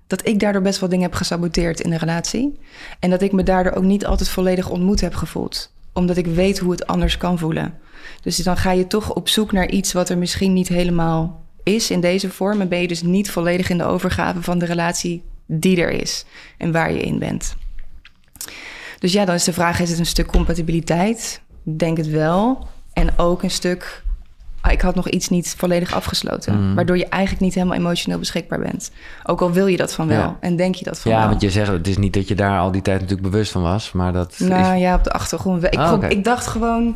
dat ik daardoor best wel dingen heb gesaboteerd in de relatie. En dat ik me daardoor ook niet altijd volledig ontmoet heb gevoeld. Omdat ik weet hoe het anders kan voelen. Dus dan ga je toch op zoek naar iets wat er misschien niet helemaal is in deze vorm. En ben je dus niet volledig in de overgave van de relatie die er is. En waar je in bent. Dus ja, dan is de vraag: is het een stuk compatibiliteit? Denk het wel. En ook een stuk. Ah, Ik had nog iets niet volledig afgesloten. Mm. Waardoor je eigenlijk niet helemaal emotioneel beschikbaar bent. Ook al wil je dat van wel. Ja. En denk je dat van Ja, wel. want je zegt, het is niet dat je daar al die tijd natuurlijk bewust van was, maar dat Nou is... ja, op de achtergrond. Ik, Ah, ik dacht gewoon.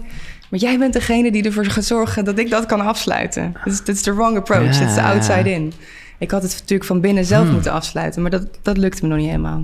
Maar jij bent degene die ervoor gaat zorgen dat ik dat kan afsluiten. Dat is, de wrong approach. Ja. Dat is de outside in. Ik had het natuurlijk van binnen zelf Hmm. moeten afsluiten, maar dat, dat lukte me nog niet helemaal.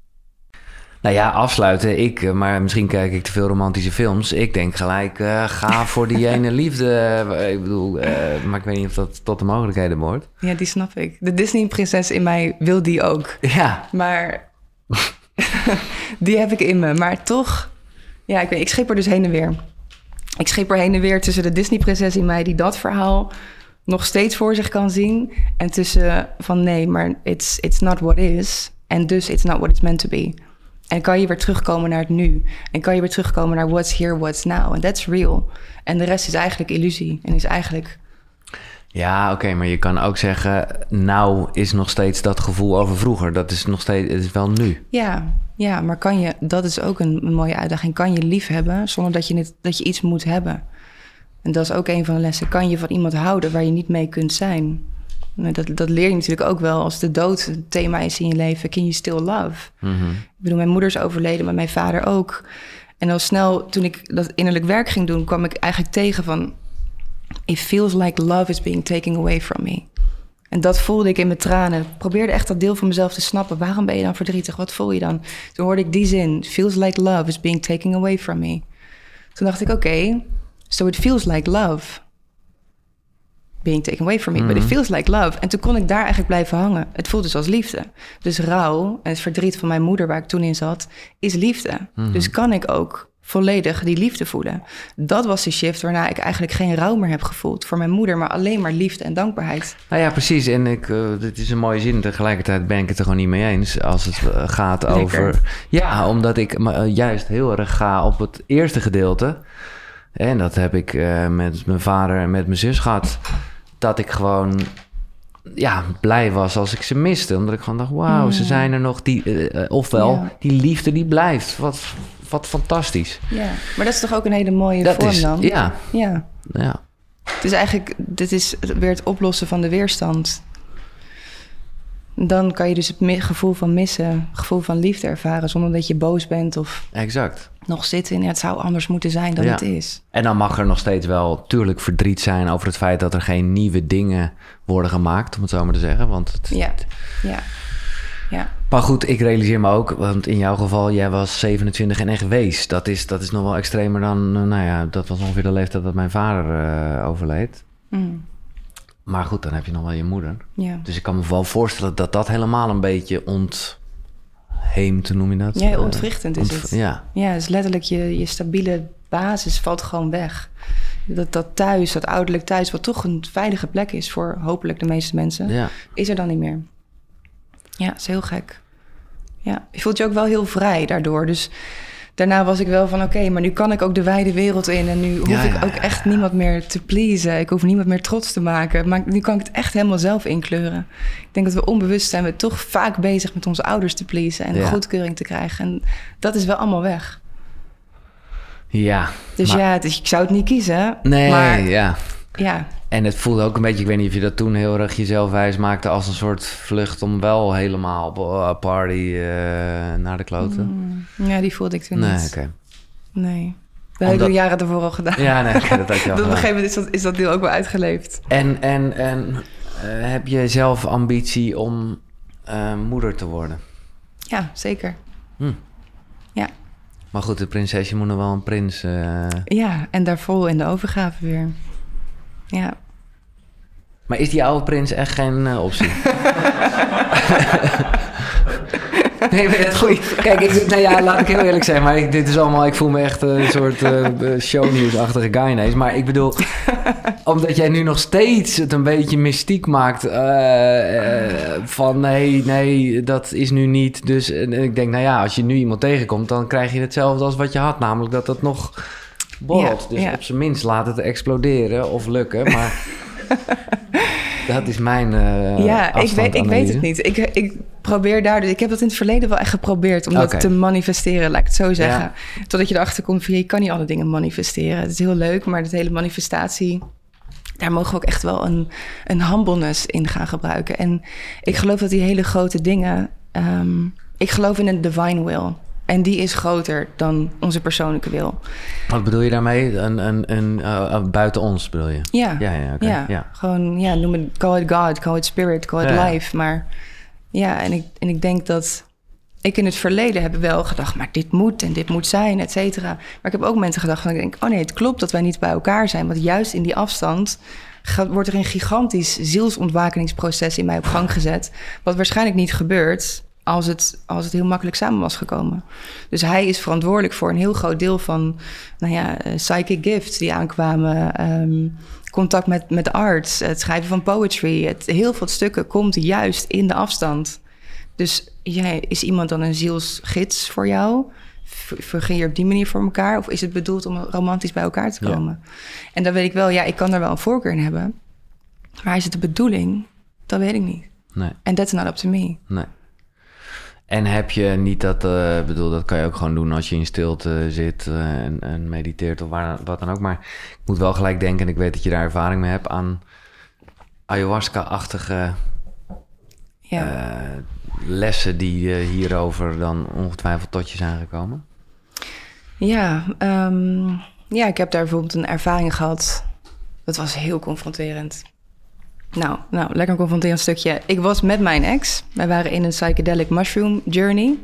Nou ja, afsluiten. Ik, eh, maar misschien kijk ik te veel romantische films. Ik denk gelijk, eh, ga voor die ene liefde. Ik bedoel, eh, maar ik weet niet of dat tot de mogelijkheden behoort. Ja, die snap ik. De Disney-prinses in mij wil die ook. Ja, Maar die heb ik in me. Maar toch, ja, ik, weet, ik schip er dus heen en weer. Ik schip er heen en weer tussen de Disney-prinses in mij... die dat verhaal nog steeds voor zich kan zien... en tussen van nee, maar it's, it's not what is... en dus it's not what it's meant to be. En kan je weer terugkomen naar het nu. En kan je weer terugkomen naar what's here, what's now. And that's real. En de rest is eigenlijk illusie. En is eigenlijk... Ja, oké, maar je kan ook zeggen, nou is nog steeds dat gevoel over vroeger. Dat is nog steeds, het is wel nu. Ja, ja, maar kan je, dat is ook een, een mooie uitdaging. Kan je lief hebben zonder dat je, het, dat je iets moet hebben? En dat is ook een van de lessen. Kan je van iemand houden waar je niet mee kunt zijn? Dat, dat leer je natuurlijk ook wel als de dood een thema is in je leven. Can you still love? Mhm. Ik bedoel, mijn moeder is overleden, maar mijn vader ook. En al snel, toen ik dat innerlijk werk ging doen, kwam ik eigenlijk tegen van... It feels like love is being taken away from me. En dat voelde ik in mijn tranen. Ik probeerde echt dat deel van mezelf te snappen. Waarom ben je dan verdrietig? Wat voel je dan? Toen hoorde ik die zin. It feels like love is being taken away from me. Toen dacht ik, oké, so it feels like love being taken away from me. But it feels like love. En toen kon ik daar eigenlijk blijven hangen. Het voelt dus als liefde. Dus rouw en het verdriet van mijn moeder, waar ik toen in zat, is liefde. Dus kan ik ook volledig die liefde voelen. Dat was de shift waarna ik eigenlijk geen rouw meer heb gevoeld voor mijn moeder, maar alleen maar liefde en dankbaarheid. Nou ja, precies. En ik, eh, dit is een mooie zin. Tegelijkertijd ben ik het er gewoon niet mee eens als het eh, gaat Lekker. over... Ja, omdat ik eh, juist heel erg ga op het eerste gedeelte. En dat heb ik met mijn vader en met mijn zus gehad. Dat ik gewoon ja, blij was als ik ze miste. Omdat ik gewoon dacht, wauw, ze zijn er nog. Die, eh, eh, ofwel, Ja. die liefde die blijft. Wat, wat fantastisch. Ja, maar dat is toch ook een hele mooie Dat vorm is, dan? ja, ja. ja. Het is eigenlijk, dit is weer het oplossen van de weerstand. Dan kan je dus het gevoel van missen, het gevoel van liefde ervaren... zonder dat je boos bent of exact. nog zit in... ja, het zou anders moeten zijn dan Ja. het is. En dan mag er nog steeds wel tuurlijk verdriet zijn over het feit dat er geen nieuwe dingen worden gemaakt, om het zo maar te zeggen. Want het, Ja, ja, ja. Maar goed, ik realiseer me ook, want in jouw geval, jij was 27 en echt wees. Dat is, dat is nog wel extremer dan, eh, nou ja, dat was ongeveer de leeftijd dat mijn vader eh, overleed. Mm, Maar goed, dan heb je nog wel je moeder. ja. Dus ik kan me wel voorstellen dat dat helemaal een beetje ontheemt, hoe noem je dat? Ja, Eh, ontwrichtend is ontv- het. Ja, Ja, dus letterlijk je, je stabiele basis valt gewoon weg. Dat, dat thuis, dat ouderlijk thuis, wat toch een veilige plek is voor hopelijk de meeste mensen, ja. is er dan niet meer. Ja, is heel gek. Ja, je voelt je ook wel heel vrij daardoor. Dus daarna was ik wel van oké, maar nu kan ik ook de wijde wereld in. En nu hoef Ja, ik ja, ook ja, echt niemand meer te pleasen. Ik hoef niemand meer trots te maken. Maar nu kan ik het echt helemaal zelf inkleuren. Ik denk dat we onbewust zijn we toch vaak bezig met onze ouders te pleasen en goedkeuring te krijgen. En dat is wel allemaal weg. Ja. Dus maar- ja, is- ik zou het niet kiezen. Nee, Maar ja. ja, En het voelde ook een beetje, ik weet niet of je dat toen heel erg jezelf wijs maakte als een soort vlucht om wel helemaal eh, party eh, naar de kloten. ja, die voelde ik toen nee, niet. Nee. Dat heb ik de jaren ervoor al gedaan. Ja, nee, oké, dat had je al op een gegeven moment is dat, is dat deel ook wel uitgeleefd. En, en, en eh, heb je zelf ambitie om moeder te worden? Ja, zeker. Hm. Ja. Maar goed, de prinsesje moet nog wel een prins. ja, en daar vol in de overgave weer. Ja. Maar is die oude prins echt geen eh, optie? Nee, maar het goeie. Kijk, ik, nou ja, laat ik heel eerlijk zijn, maar ik, dit is allemaal, ik voel me echt een soort uh, shownieuwsachtige guy ineens. Maar ik bedoel, omdat jij nu nog steeds het een beetje mystiek maakt uh, uh, van nee, nee, dat is nu niet. Dus en ik denk, nou ja, als je nu iemand tegenkomt, dan krijg je hetzelfde als wat je had, namelijk dat het nog borrelt. Ja, dus ja. op zijn minst laat het exploderen of lukken, maar... Dat is mijn uh, Ja, ik weet, ik weet het niet. Ik, ik probeer daar... Dus ik heb dat in het verleden wel echt geprobeerd... om dat te manifesteren, laat ik het zo zeggen. Ja. Totdat je erachter komt van... je kan niet alle dingen manifesteren. Het is heel leuk, maar dat hele manifestatie... daar mogen we ook echt wel een, een humbleness in gaan gebruiken. En ik geloof dat die hele grote dingen... Um, ik geloof in een divine will. En die is groter dan onze persoonlijke wil. Wat bedoel je daarmee? Een, een, een, uh, buiten ons bedoel je? Ja. Ja, ja, okay. ja. ja. Gewoon, ja, noem het, call it God, call it spirit, call it ja, life. Maar ja, en ik, en ik denk dat ik in het verleden heb wel gedacht, maar dit moet en dit moet zijn, et cetera. Maar ik heb ook mensen gedacht van, ik denk, oh nee, het klopt dat wij niet bij elkaar zijn. Want juist in die afstand gaat, wordt er een gigantisch zielsontwakeningsproces in mij op gang gezet. Wat waarschijnlijk niet gebeurt als het, als het heel makkelijk samen was gekomen. Dus hij is verantwoordelijk voor een heel groot deel van nou ja, psychic gifts die aankwamen. Um, contact met, met arts, het schrijven van poetry. Het, heel veel stukken komt juist in de afstand. Dus jij, is iemand dan een zielsgids voor jou? Vergin je op die manier voor elkaar? Of is het bedoeld om romantisch bij elkaar te komen? Ja. En dan weet ik wel, ja, ik kan er wel een voorkeur in hebben. Maar is het de bedoeling? Dat weet ik niet. Nee. En that's not up to me. Nee. En heb je niet dat, uh, bedoel, dat kan je ook gewoon doen als je in stilte zit uh, en, en, mediteert of waar, wat dan ook. Maar ik moet wel gelijk denken, en ik weet dat je daar ervaring mee hebt, aan ayahuasca-achtige ja. uh, lessen die hierover dan ongetwijfeld tot je zijn gekomen. Ja, um, ja, ik heb daar bijvoorbeeld een ervaring gehad. Dat was heel confronterend. Nou, nou, lekker een confronterend stukje. Ik was met mijn ex. Wij waren in een psychedelic mushroom journey.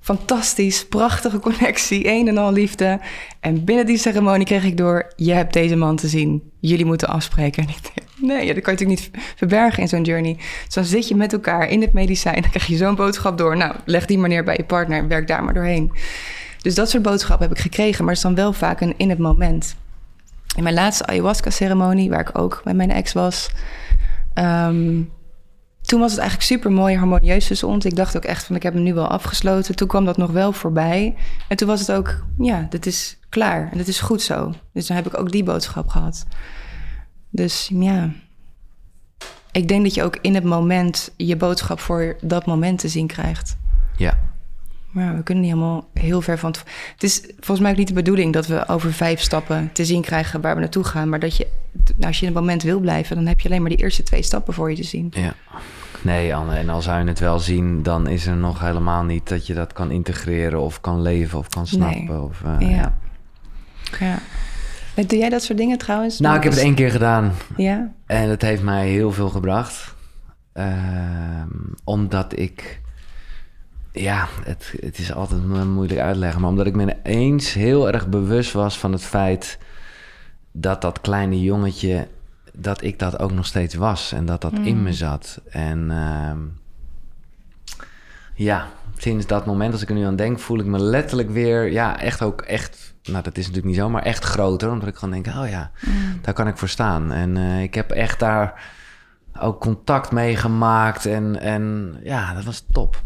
Fantastisch, prachtige connectie, een en al liefde. En binnen die ceremonie kreeg ik door... je hebt deze man te zien, jullie moeten afspreken. En ik nee, dat kan je natuurlijk niet verbergen in zo'n journey. Dus dan zit je met elkaar in het medicijn... dan krijg je zo'n boodschap door. Nou, leg die maar neer bij je partner werk daar maar doorheen. Dus dat soort boodschappen heb ik gekregen... maar het is dan wel vaak een in het moment. In mijn laatste ayahuasca-ceremonie, waar ik ook met mijn ex was... Um, toen was het eigenlijk super mooi harmonieus tussen ons. Ik dacht ook echt van ik heb hem nu wel afgesloten. Toen kwam dat nog wel voorbij. En toen was het ook, ja, dit is klaar. En dit is goed zo. Dus dan heb ik ook die boodschap gehad. Dus ja, ik denk dat je ook in het moment je boodschap voor dat moment te zien krijgt. Ja. Maar we kunnen niet helemaal heel ver van het. Het is volgens mij ook niet de bedoeling dat we over vijf stappen te zien krijgen waar we naartoe gaan. Maar dat je, als je in het moment wil blijven, dan heb je alleen maar die eerste twee stappen voor je te zien. Ja. Nee, Anne, en als zou je het wel zien, dan is er nog helemaal niet dat je dat kan integreren of kan leven of kan snappen. Nee. Of, uh, ja. ja. ja. Doe jij dat soort dingen trouwens? Nou, ik heb het één keer gedaan. Ja. En het heeft mij heel veel gebracht. Uh, omdat ik ja, het, het is altijd moeilijk uitleggen. Maar omdat ik me eens heel erg bewust was van het feit dat dat kleine jongetje, dat ik dat ook nog steeds was. En dat dat mm. in me zat. En uh, ja, sinds dat moment, als ik er nu aan denk, voel ik me letterlijk weer, ja, echt ook echt, nou dat is natuurlijk niet zo, maar echt groter. Omdat ik gewoon denk, oh ja, mm. daar kan ik voor staan. En uh, ik heb echt daar ook contact mee gemaakt. En, en ja, dat was top.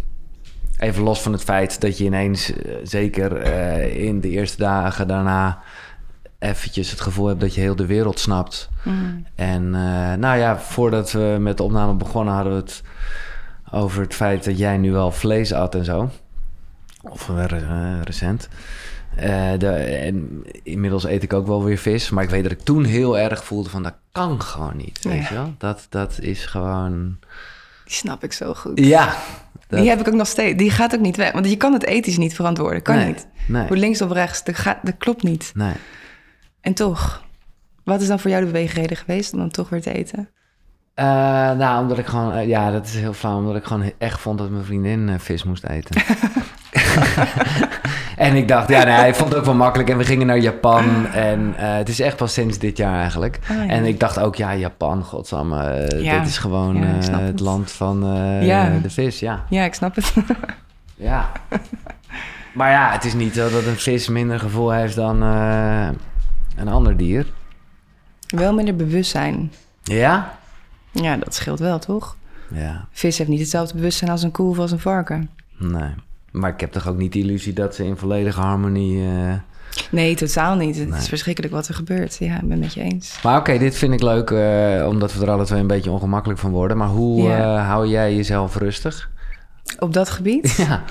Even los van het feit dat je ineens, uh, zeker uh, in de eerste dagen daarna, eventjes het gevoel hebt dat je heel de wereld snapt. Mm. En uh, nou ja, voordat we met de opname begonnen, hadden we het over het feit dat jij nu wel vlees at en zo. Of recent. De, en inmiddels eet ik ook wel weer vis. Maar ik weet dat ik toen heel erg voelde van dat kan gewoon niet. Weet je wel? Dat, dat is gewoon. Die snap ik zo goed. Ja, dat... Die heb ik ook nog steeds. Die gaat ook niet weg. Want je kan het ethisch niet verantwoorden. Kan nee, niet. Nee. Hoe links of rechts, dat, gaat, dat klopt niet. Nee. En toch, wat is dan voor jou de beweegreden geweest om dan toch weer te eten? Uh, nou, omdat ik gewoon... Uh, ja, dat is heel flauw. Omdat ik gewoon echt vond dat mijn vriendin uh, vis moest eten. en ik dacht, ja, nee, hij vond het ook wel makkelijk. En we gingen naar Japan. En het is echt pas sinds dit jaar eigenlijk. Ah, ja. En ik dacht ook, ja, Japan, godsamme. Ja. Dit is gewoon Ja, snap het het. land van de vis, ja. Ja, ik snap het. Ja. maar ja, het is niet zo dat een vis minder gevoel heeft dan eh, een ander dier. Wel minder bewustzijn. Ja? Ja, dat scheelt wel, toch? Ja, Vis heeft niet hetzelfde bewustzijn als een koe of als een varken. nee. Maar ik heb toch ook niet de illusie dat ze in volledige harmonie... eh, Nee, totaal niet. Het Nee. is verschrikkelijk wat er gebeurt. Ja, ik ben het met je eens. Maar oké, dit vind ik leuk, eh, omdat we er alle twee een beetje ongemakkelijk van worden. Maar hoe Ja. eh, hou jij jezelf rustig? Op dat gebied? Ja,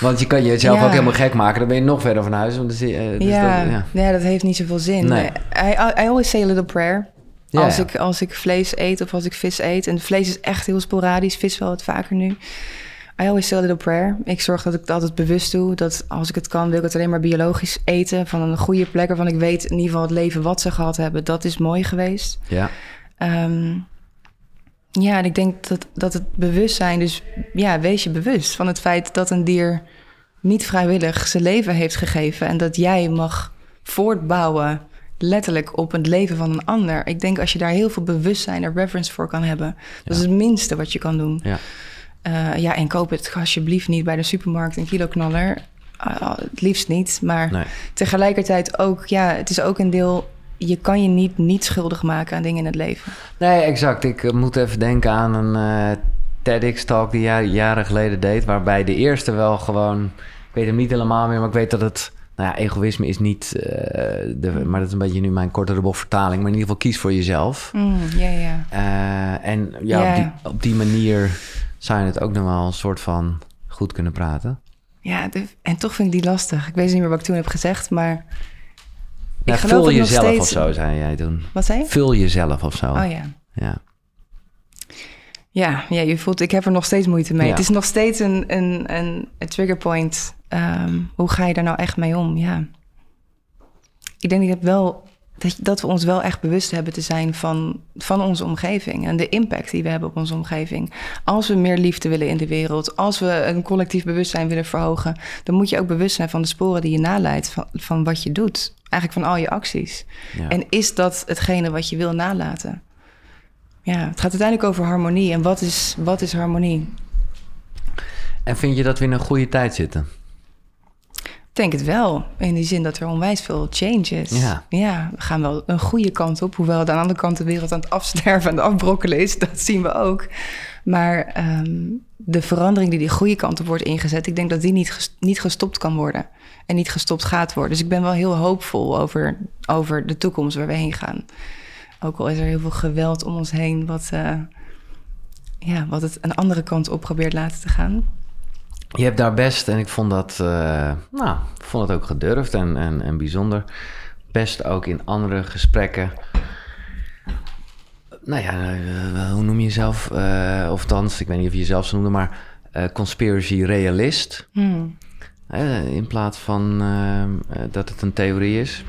want je kan jezelf Ja. ook helemaal gek maken. Dan ben je nog verder van huis. Want dus ja, dat- ja. ja. dat heeft niet zoveel zin. Nee. I, I always say a little prayer. Ja, als. Ik, als ik vlees eet of als ik vis eet. En vlees is echt heel sporadisch. Vis wel wat vaker nu. I always say a little prayer. Ik zorg dat ik het altijd bewust doe. Dat als ik het kan, wil ik het alleen maar biologisch eten. Van een goede plek waarvan ik weet in ieder geval het leven wat ze gehad hebben. Dat is mooi geweest. ja. Ehm, ja, en ik denk dat, dat het bewustzijn, dus ja, wees je bewust van het feit dat een dier niet vrijwillig zijn leven heeft gegeven en dat jij mag voortbouwen, letterlijk op het leven van een ander. Ik denk als je daar heel veel bewustzijn en reverence voor kan hebben, dat is het minste wat je kan doen. Ja. Eh, ja, en koop het alsjeblieft niet bij de supermarkt een kiloknaller. Uh, het liefst niet, maar Nee. tegelijkertijd ook, ja, het is ook een deel. Je kan je niet niet schuldig maken aan dingen in het leven. Nee, exact. Ik eh, moet even denken aan een eh TEDx-talk die jij jaren geleden deed... waarbij de eerste wel gewoon... Ik weet hem niet helemaal meer, maar ik weet dat het... Nou ja, egoïsme is niet... de, maar dat is een beetje nu mijn korte de vertaling. Maar in ieder geval kies voor jezelf. Mm, ja, ja. En ja, Ja. Op, die, op die manier zou je het ook nog wel een soort van goed kunnen praten. Ja, de- en toch vind ik die lastig. Ik weet niet meer wat ik toen heb gezegd, maar... Ja, geloof vul jezelf steeds- of zo, zei jij toen. Wat zei je? Vul jezelf of zo. Oh ja. ja. Ja, ja, je voelt, ik heb er nog steeds moeite mee. Ja. Het is nog steeds een, een, een, een trigger point. Ehm, hoe ga je daar nou echt mee om? Ja. Ik denk dat, wel, dat, dat we ons wel echt bewust hebben te zijn van, van onze omgeving en de impact die we hebben op onze omgeving. Als we meer liefde willen in de wereld, als we een collectief bewustzijn willen verhogen, dan moet je ook bewust zijn van de sporen die je naleidt van, van wat je doet. Eigenlijk van al je acties. Ja. En is dat hetgene wat je wil nalaten? Ja, het gaat uiteindelijk over harmonie. En wat is, wat is harmonie? En vind je dat we in een goede tijd zitten? Ik denk het wel. In die zin dat er onwijs veel change is. Ja. ja, we gaan wel een goede kant op. Hoewel aan de andere kant de wereld aan het afsterven en het afbrokkelen is. Dat zien we ook. Maar ehm, de verandering die die goede kant op wordt ingezet... ik denk dat die niet, ges- niet gestopt kan worden. En niet gestopt gaat worden. Dus ik ben wel heel hoopvol over, over de toekomst waar we heen gaan. Ook al is er heel veel geweld om ons heen... wat, eh, ja, wat het een andere kant op probeert laten te gaan. Je hebt daar best, en ik vond dat, eh, nou, vond het ook gedurfd en, en, en bijzonder. Best ook in andere gesprekken. Nou ja, eh, hoe noem je jezelf? Eh of althans, ik weet niet of je jezelf zo noemde, maar conspiracy realist. Hmm. In plaats van dat het een theorie is.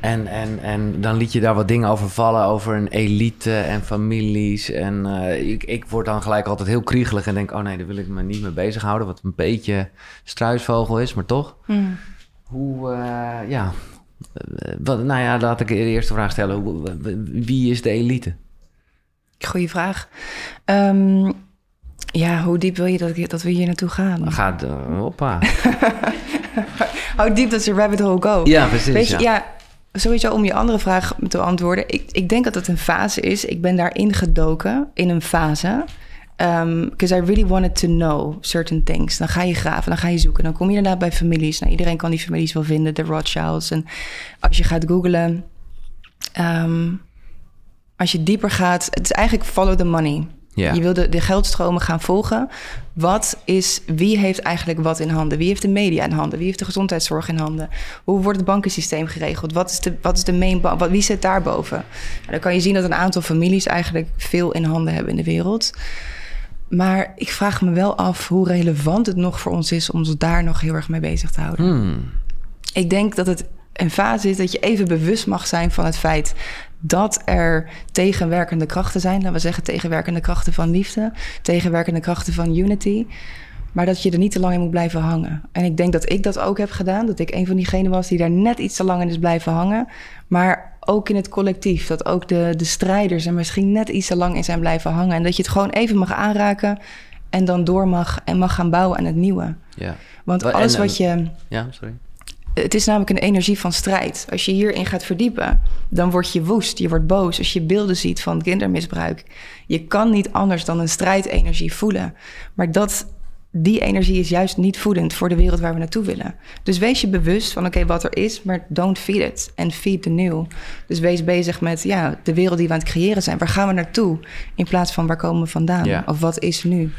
En, en, en dan liet je daar wat dingen over vallen, over een elite en families. En eh, ik, ik word dan gelijk altijd heel kriegelig en denk... oh nee, daar wil ik me niet mee bezighouden. Wat een beetje struisvogel is, maar toch. Hmm. Hoe, eh, ja... Eh, wat, nou ja, laat ik de eerste vraag stellen. Wie is de elite? Goeie vraag. Ehm, ja, hoe diep wil je dat, dat we hier naartoe gaan? Gaat, uh, hoppa. Hoe diep dat ze rabbit hole go? Ja, precies. Weet je, ja. ja. Sowieso om je andere vraag te beantwoorden. Ik, ik denk dat het een fase is. Ik ben daarin gedoken, in een fase. Because I really wanted to know certain things. Dan ga je graven, dan ga je zoeken. Dan kom je inderdaad bij families. Nou, iedereen kan die families wel vinden, de Rothschilds. En als je gaat googlen... ehm, als je dieper gaat... Het is eigenlijk follow the money. Ja. Je wil de, de geldstromen gaan volgen. Wat is, wie heeft eigenlijk wat in handen? Wie heeft de media in handen? Wie heeft de gezondheidszorg in handen? Hoe wordt het bankensysteem geregeld? Wat is de, wat is de main bank? Wat, wie zit daarboven? Nou, dan kan je zien dat een aantal families eigenlijk veel in handen hebben in de wereld. Maar ik vraag me wel af hoe relevant het nog voor ons is om ons daar nog heel erg mee bezig te houden. Hmm. Ik denk dat het een fase is dat je even bewust mag zijn van het feit dat er tegenwerkende krachten zijn. Laten we zeggen tegenwerkende krachten van liefde, tegenwerkende krachten van unity. Maar dat je er niet te lang in moet blijven hangen. En ik denk dat ik dat ook heb gedaan. Dat ik een van diegenen was die daar net iets te lang in is blijven hangen. Maar ook in het collectief. Dat ook de, de strijders er misschien net iets te lang in zijn blijven hangen. En dat je het gewoon even mag aanraken. En dan door mag en mag gaan bouwen aan het nieuwe. Ja. Want Wa- alles en- wat je. Ja, sorry. Het is namelijk een energie van strijd. Als je hierin gaat verdiepen, dan word je woest, je wordt boos. Als je beelden ziet van kindermisbruik, je kan niet anders dan een strijdenergie voelen. Maar dat, die energie is juist niet voedend voor de wereld waar we naartoe willen. Dus wees je bewust van oké, wat er is, maar don't feed it and feed the new. Dus wees bezig met ja, de wereld die we aan het creëren zijn. Waar gaan we naartoe? In plaats van waar komen we vandaan? Ja. Of wat is nu?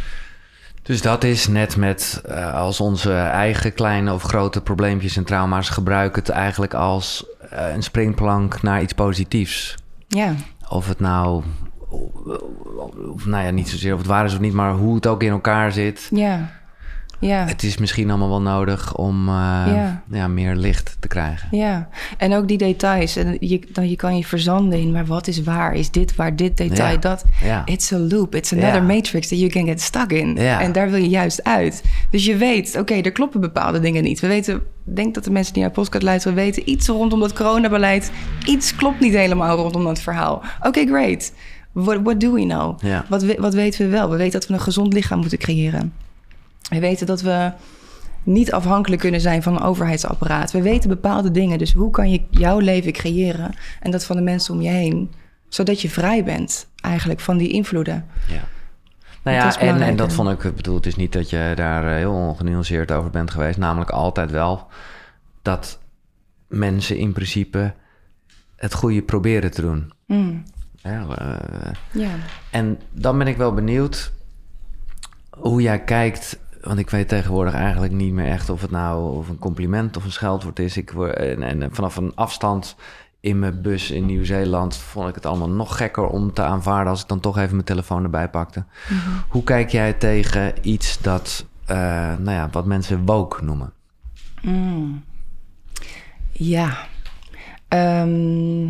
Dus dat is net met eh, als onze eigen kleine of grote probleempjes en trauma's gebruiken het eigenlijk als eh, een springplank naar iets positiefs. Ja, Of het nou, of, nou ja, niet zozeer of het waar is of niet, maar hoe het ook in elkaar zit. ja, ja. Het is misschien allemaal wel nodig om eh, Ja. ja, meer licht te krijgen. Ja, en ook die details. En je, dan, je kan je verzanden in, maar wat is waar? Is dit waar? Dit detail, Ja. dat? It's a loop. It's another matrix that you can get stuck in. En daar wil je juist uit. Dus je weet, oké, er kloppen bepaalde dingen niet. We weten, ik denk dat de mensen die naar podcast luisteren weten iets rondom dat coronabeleid. Iets klopt niet helemaal rondom dat verhaal. Oké, great. What, what do we know? Wat, wat weten we wel? We weten dat we een gezond lichaam moeten creëren. We weten dat we niet afhankelijk kunnen zijn van een overheidsapparaat. We weten bepaalde dingen. Dus hoe kan je jouw leven creëren en dat van de mensen om je heen, zodat je vrij bent eigenlijk van die invloeden? Ja. Nou ja, en, en dat vond ik, ik bedoel, het is niet dat je daar eh, heel ongenuanceerd over bent geweest. Namelijk altijd wel dat mensen in principe het goede proberen te doen. Mm, Ja, eh, ja. en dan ben ik wel benieuwd hoe jij kijkt. Want ik weet tegenwoordig eigenlijk niet meer echt of het nou of een compliment of een scheldwoord is. Ik word, en, en vanaf een afstand in mijn bus in Nieuw-Zeeland vond ik het allemaal nog gekker om te aanvaarden als ik dan toch even mijn telefoon erbij pakte. Hoe kijk jij tegen iets dat, eh, nou ja, wat mensen woke noemen? Mm. Ja. Ehm,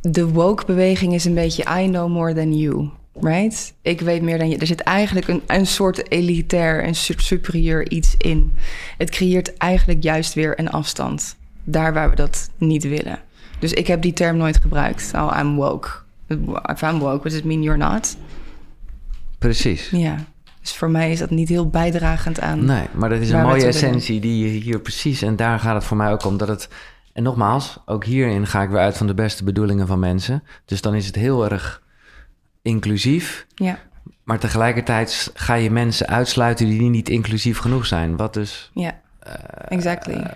de woke-beweging is een beetje I know more than you, right? Ik weet meer dan je. Er zit eigenlijk een, een soort elitair en su- superieur iets in. Het creëert eigenlijk juist weer een afstand. Daar waar we dat niet willen. Dus ik heb die term nooit gebruikt. Oh, I'm woke. If I'm woke, does it mean you're not? Precies. Ja. Dus voor mij is dat niet heel bijdragend aan... Nee, maar dat is een mooie willen. essentie die je hier precies... en daar gaat het voor mij ook om dat het... en nogmaals, ook hierin ga ik weer uit van de beste bedoelingen van mensen. Dus dan is het heel erg inclusief... Ja, maar tegelijkertijd ga je mensen uitsluiten die niet inclusief genoeg zijn. Wat dus... ja. Exactly.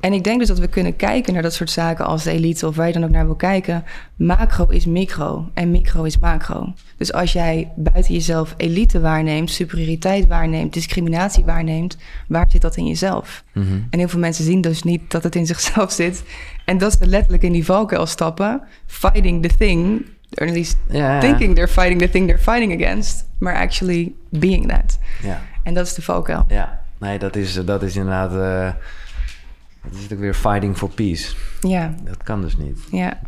en ik denk dus dat we kunnen kijken naar dat soort zaken als de elite of waar je dan ook naar wil kijken. Macro is micro en micro is macro. Dus als jij buiten jezelf elite waarneemt, superioriteit waarneemt, discriminatie waarneemt, waar zit dat in jezelf? Mhm. En heel veel mensen zien dus niet dat het in zichzelf zit. En dat ze letterlijk in die valkuil stappen, fighting the thing, or at least ja. thinking they're fighting the thing they're fighting against, maar actually being that. Ja, En dat is de valkuil. ja. Nee, dat is, dat is inderdaad... eh, dat is natuurlijk weer fighting for peace. Ja, Dat kan dus niet. ja.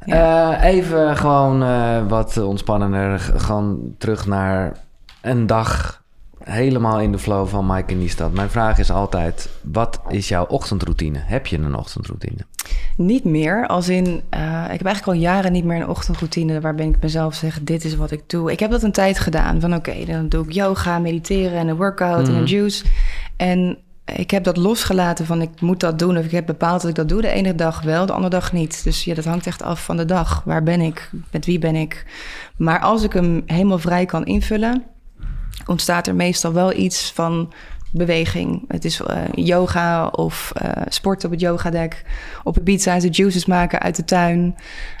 Eh, even gewoon eh, wat ontspannender. Gewoon terug naar een dag helemaal in de flow van Mike in die stad. Mijn vraag is altijd, wat is jouw ochtendroutine? Heb je een ochtendroutine? Niet meer, als in... eh, ik heb eigenlijk al jaren niet meer een ochtendroutine... waarbij ik mezelf zeg, dit is wat ik doe. Ik heb dat een tijd gedaan, van oké, dan doe ik yoga, mediteren... en een workout en een juice. En ik heb dat losgelaten van ik moet dat doen... of ik heb bepaald dat ik dat doe. De ene dag wel, de andere dag niet. Dus ja, dat hangt echt af van de dag. Waar ben ik? Met wie ben ik? Maar als ik hem helemaal vrij kan invullen... ontstaat er meestal wel iets van beweging. Het is eh, yoga of eh sport op het yogadek. Op Ibiza zijn ze juices maken uit de tuin.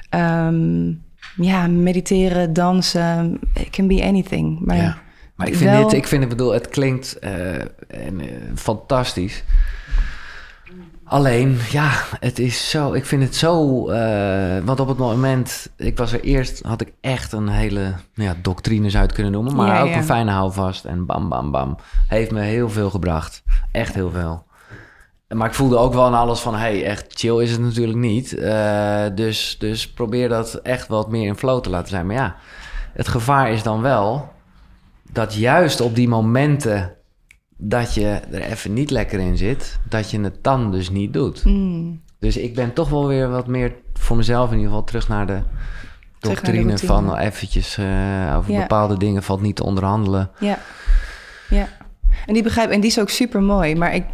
Ehm, ja, mediteren, dansen. It can be anything. Maar, Ja. Maar ik vind wel- dit, ik vind het, bedoel, het klinkt eh, en, fantastisch. Alleen, ja, het is zo, ik vind het zo, eh, want op het moment, ik was er eerst, had ik echt een hele, nou ja, doctrine zou het kunnen noemen, maar Ja, ook ja. een fijne houvast en bam, bam, bam. Heeft me heel veel gebracht, echt heel veel. Maar ik voelde ook wel aan alles van, hey, echt chill is het natuurlijk niet. Eh, dus, dus probeer dat echt wat meer in flow te laten zijn. Maar ja, het gevaar is dan wel dat juist op die momenten dat je er even niet lekker in zit, dat je het dan dus niet doet. Mm, Dus ik ben toch wel weer wat meer voor mezelf in ieder geval terug naar de Terug naar de doctrine van eventjes eh, over Ja. bepaalde dingen valt niet te onderhandelen. Ja, ja. En die begrijp en die is ook super mooi. Maar ik,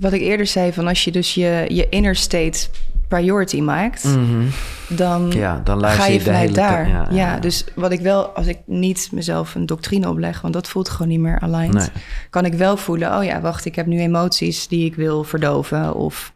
wat ik eerder zei, van als je dus je, je inner state priority maakt, Mhm. dan Ja, dan ga je je vanuit hele daar. Ja, Ja, ja. dus wat ik wel, als ik niet mezelf een doctrine opleg, want dat voelt gewoon niet meer aligned, Nee. kan ik wel voelen, oh ja, wacht, ik heb nu emoties die ik wil verdoven of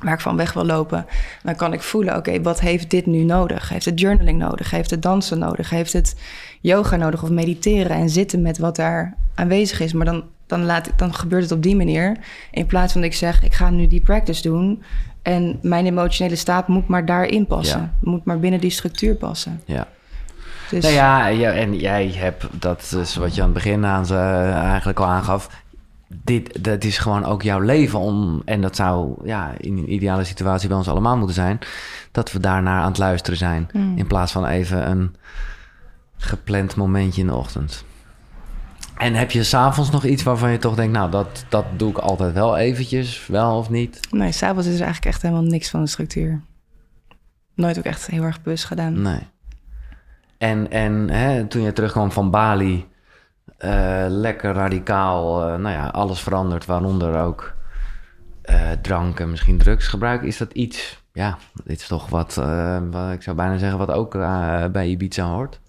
waar ik van weg wil lopen. Dan kan ik voelen, oké, wat heeft dit nu nodig? Heeft het journaling nodig? Heeft het dansen nodig? Heeft het yoga nodig of mediteren en zitten met wat daar aanwezig is? Maar dan, dan, laat ik, dan gebeurt het op die manier. In plaats van dat ik zeg, ik ga nu die practice doen en mijn emotionele staat moet maar daarin passen. Ja. Moet maar binnen die structuur passen. Ja. Dus Nou ja, ja, en jij hebt, dat is wat je aan het begin aan, eh, eigenlijk al aangaf. Dit, dat is gewoon ook jouw leven om, en dat zou ja, in een ideale situatie bij ons allemaal moeten zijn, dat we daarnaar aan het luisteren zijn. Hmm. In plaats van even een gepland momentje in de ochtend. En heb je s'avonds nog iets waarvan je toch denkt, nou, dat, dat doe ik altijd wel eventjes, wel of niet? Nee, s'avonds is er eigenlijk echt helemaal niks van de structuur. Nooit ook echt heel erg bewust gedaan. Nee. En, en hè, toen je terugkwam van Bali, eh, lekker radicaal, eh, nou ja, alles veranderd, waaronder ook eh, drank en misschien drugsgebruik. Is dat iets, ja, dit is toch wat, wat ik zou bijna zeggen, wat ook bij Ibiza hoort?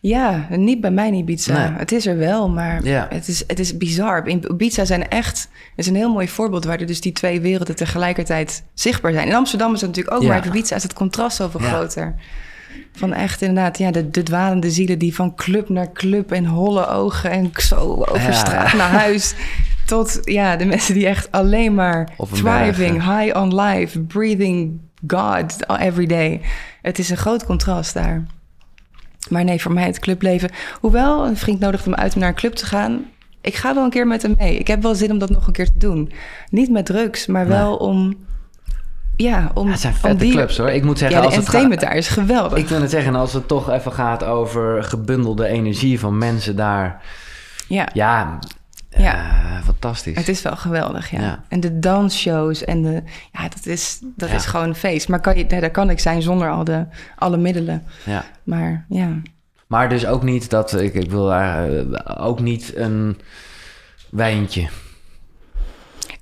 Ja, niet bij mij in Ibiza. Nee. Het is er wel, maar Ja. het, is, het is bizar. In Ibiza zijn echt... Het is een heel mooi voorbeeld waar er dus die twee werelden tegelijkertijd zichtbaar zijn. In Amsterdam is het natuurlijk ook, Ja. maar in Ibiza is het contrast zoveel Ja. groter. Van echt inderdaad, ja, de, de dwalende zielen die van club naar club en holle ogen en zo over straat naar huis. Tot ja, de mensen die echt alleen maar thriving, high on life, breathing God every day. Het is een groot contrast daar. Maar nee, voor mij het clubleven. Hoewel, een vriend nodigde me uit om naar een club te gaan. Ik ga wel een keer met hem mee. Ik heb wel zin om dat nog een keer te doen. Niet met drugs, maar wel Nee. om... Ja, om, Ja, het zijn om vette die... clubs hoor. Ik moet zeggen, Ja, de als het gaat, entertainment daar is geweldig. ik wil het zeggen, als het toch even gaat over gebundelde energie van mensen daar, ja, ja, Ja. eh, fantastisch. het is wel geweldig, ja. Ja. En de dansshows en de... Ja, dat is, dat Ja. is gewoon een feest. Maar kan je, nee, daar kan ik zijn zonder al de, alle middelen. Ja. Maar ja... Maar dus ook niet dat ik, ik wil daar eh, ook niet een wijntje.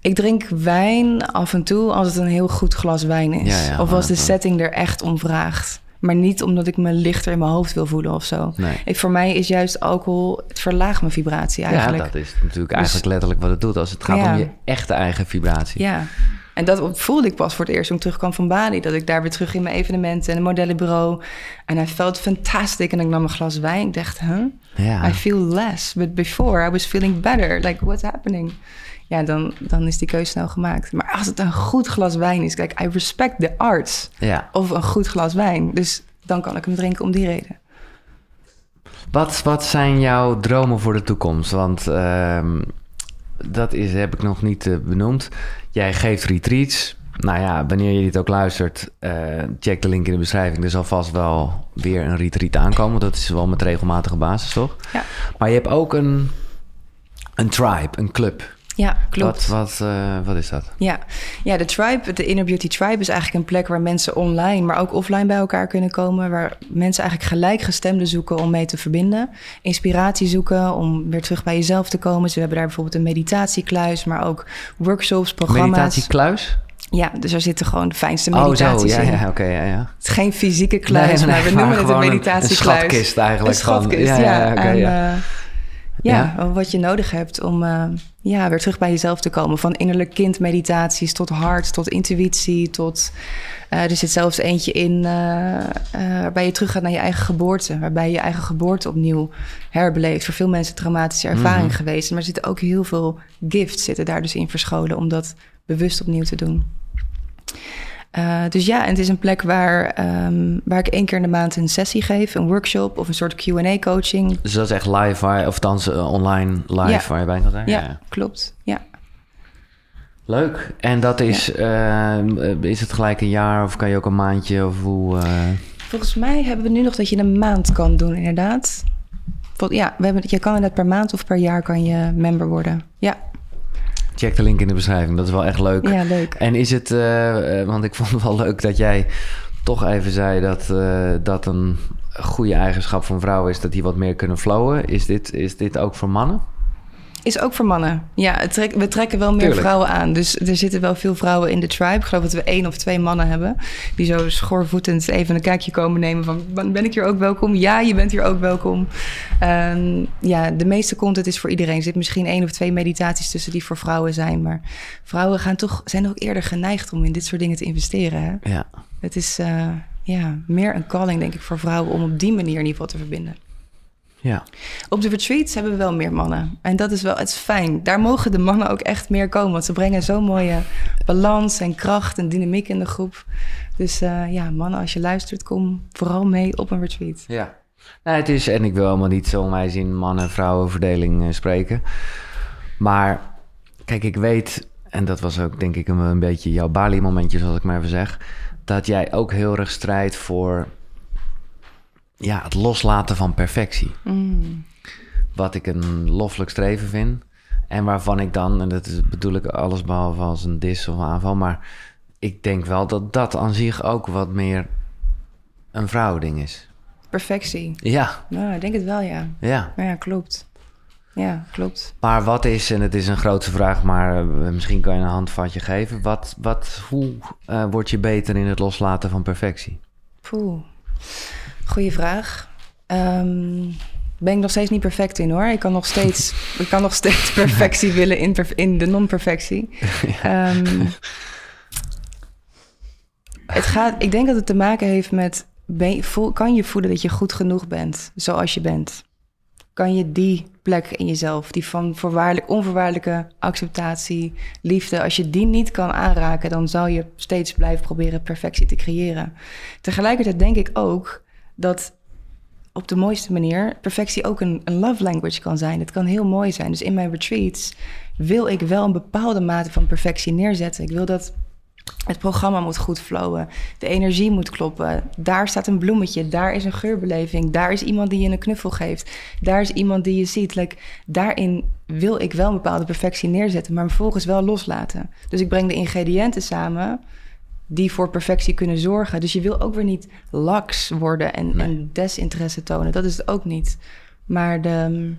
Ik drink wijn af en toe als het een heel goed glas wijn is. Of als de setting er echt om vraagt. Maar niet omdat ik me lichter in mijn hoofd wil voelen of zo. Nee. Ik, voor mij is juist alcohol, het verlaagt mijn vibratie eigenlijk. Ja, dat is natuurlijk eigenlijk letterlijk wat het doet. Als het gaat Ja. om je echte eigen vibratie. Ja. En dat voelde ik pas voor het eerst toen ik terugkwam van Bali. Dat ik daar weer terug in mijn evenementen en een modellenbureau. En hij felt fantastic. En ik nam een glas wijn. Ik dacht, huh? Ja. I feel less. But before I was feeling better. Like, what's happening? Ja, dan, dan is die keuze snel gemaakt. Maar als het een goed glas wijn is... Kijk, I respect the arts. ja. Of een goed glas wijn. Dus dan kan ik hem drinken om die reden. Wat, wat zijn jouw dromen voor de toekomst? Want ehm, dat is, heb ik nog niet eh, benoemd. Jij geeft retreats. Nou ja, wanneer je dit ook luistert, eh, check de link in de beschrijving. Er zal vast wel weer een retreat aankomen. Dat is wel met regelmatige basis, toch? Ja, Maar je hebt ook een, een tribe, een club. Ja klopt. Wat, wat, eh, wat is dat? Ja. ja, de tribe, de Inner Beauty Tribe is eigenlijk een plek waar mensen online, maar ook offline bij elkaar kunnen komen. Waar mensen eigenlijk gelijkgestemden zoeken om mee te verbinden. Inspiratie zoeken om weer terug bij jezelf te komen. Dus we hebben daar bijvoorbeeld een meditatiekluis, maar ook workshops, programma's. Meditatiekluis? Ja, dus er zitten gewoon de fijnste Oh, meditaties zo. Ja, oké, ja, ja. Het is geen fysieke kluis, Nee, nee, maar we noemen maar het een meditatiekluis. een schatkist eigenlijk Een schatkist, ja, ja. En, ja. eh, ja, wat je nodig hebt om eh, ja, weer terug bij jezelf te komen. Van innerlijk kind meditaties tot hart, tot intuïtie, tot... eh, er zit zelfs eentje in eh, waarbij je terug gaat naar je eigen geboorte. Waarbij je je eigen geboorte opnieuw herbeleeft. Voor veel mensen een traumatische ervaring Mhm. geweest. Maar er zitten ook heel veel gifts zitten daar dus in verscholen... om dat bewust opnieuw te doen. Eh, dus ja, en het is een plek waar, ehm, waar ik één keer in de maand een sessie geef, een workshop of een soort QA-coaching. Dus dat is echt live, waar, of dan eh, online live Ja. waar je bij kan zijn? Ja, klopt. Ja. Leuk. En dat is, eh, is het gelijk een jaar of kan je ook een maandje of hoe... Volgens mij hebben we nu nog dat je een maand kan doen, inderdaad. Vol- Ja, we hebben, je kan inderdaad per maand of per jaar kan je member worden. Ja, check de link in de beschrijving, dat is wel echt leuk. ja leuk. En is het, eh, eh, want ik vond het wel leuk dat jij toch even zei dat, uh, dat een goede eigenschap van vrouwen is dat die wat meer kunnen flowen. Is dit, is dit ook voor mannen? Is ook voor mannen. Ja, trek, we trekken wel meer vrouwen aan. Dus er zitten wel veel vrouwen in de tribe. Ik geloof dat we één of twee mannen hebben. Die zo schoorvoetend even een kijkje komen nemen van... ben ik hier ook welkom? Ja, je bent hier ook welkom. Um, ja, de meeste content is voor iedereen. Er zit misschien één of twee meditaties tussen die voor vrouwen zijn. Maar vrouwen gaan toch, zijn ook eerder geneigd om in dit soort dingen te investeren. Hè? Ja. Het is uh, ja, meer een calling, denk ik, voor vrouwen... om op die manier in ieder geval te verbinden. Ja. Op de retreats hebben we wel meer mannen. En dat is wel, het is fijn. Daar mogen de mannen ook echt meer komen. Want ze brengen zo'n mooie balans en kracht en dynamiek in de groep. Dus uh, ja, mannen, als je luistert, kom vooral mee op een retreat. Ja. Nou, het is, en ik wil helemaal niet zo mij zien mannen-vrouwen verdeling uh, spreken. Maar kijk, ik weet, en dat was ook denk ik een, een beetje jouw Bali-momentje, zoals ik maar even zeg. Dat jij ook heel erg strijdt voor ja, het loslaten van perfectie. Mm. Wat ik een loffelijk streven vind. En waarvan ik dan, en dat is, bedoel ik alles behalve als een dis of een aanval, maar ik denk wel dat dat aan zich ook wat meer een vrouwding is. Perfectie. Ja. Nou, ik denk het wel, ja. Ja. Ja, klopt. Ja, klopt. Maar wat is, en het is een grote vraag, maar uh, misschien kan je een handvatje geven. Wat, wat, hoe uh, word je beter in het loslaten van perfectie? Poeh. Goeie vraag. Um, ben ik nog steeds niet perfect in hoor. Ik kan nog steeds, ik kan nog steeds perfectie willen in, in de non-perfectie. Ja. Um, het gaat, ik denk dat het te maken heeft met: voel, kan je voelen dat je goed genoeg bent zoals je bent? Kan je die plek in jezelf, die van voorwaardelijk, onvoorwaardelijke acceptatie, liefde, als je die niet kan aanraken, dan zal je steeds blijven proberen perfectie te creëren. Tegelijkertijd denk ik ook dat op de mooiste manier perfectie ook een, een, love language kan zijn. Het kan heel mooi zijn. Dus in mijn retreats wil ik wel een bepaalde mate van perfectie neerzetten. Ik wil dat het programma moet goed flowen. De energie moet kloppen. Daar staat een bloemetje. Daar is een geurbeleving. Daar is iemand die je een knuffel geeft. Daar is iemand die je ziet. Like, daarin wil ik wel een bepaalde perfectie neerzetten, maar vervolgens wel loslaten. Dus ik breng de ingrediënten samen die voor perfectie kunnen zorgen. Dus je wil ook weer niet laks worden en, nee. en desinteresse tonen. Dat is het ook niet. Maar de,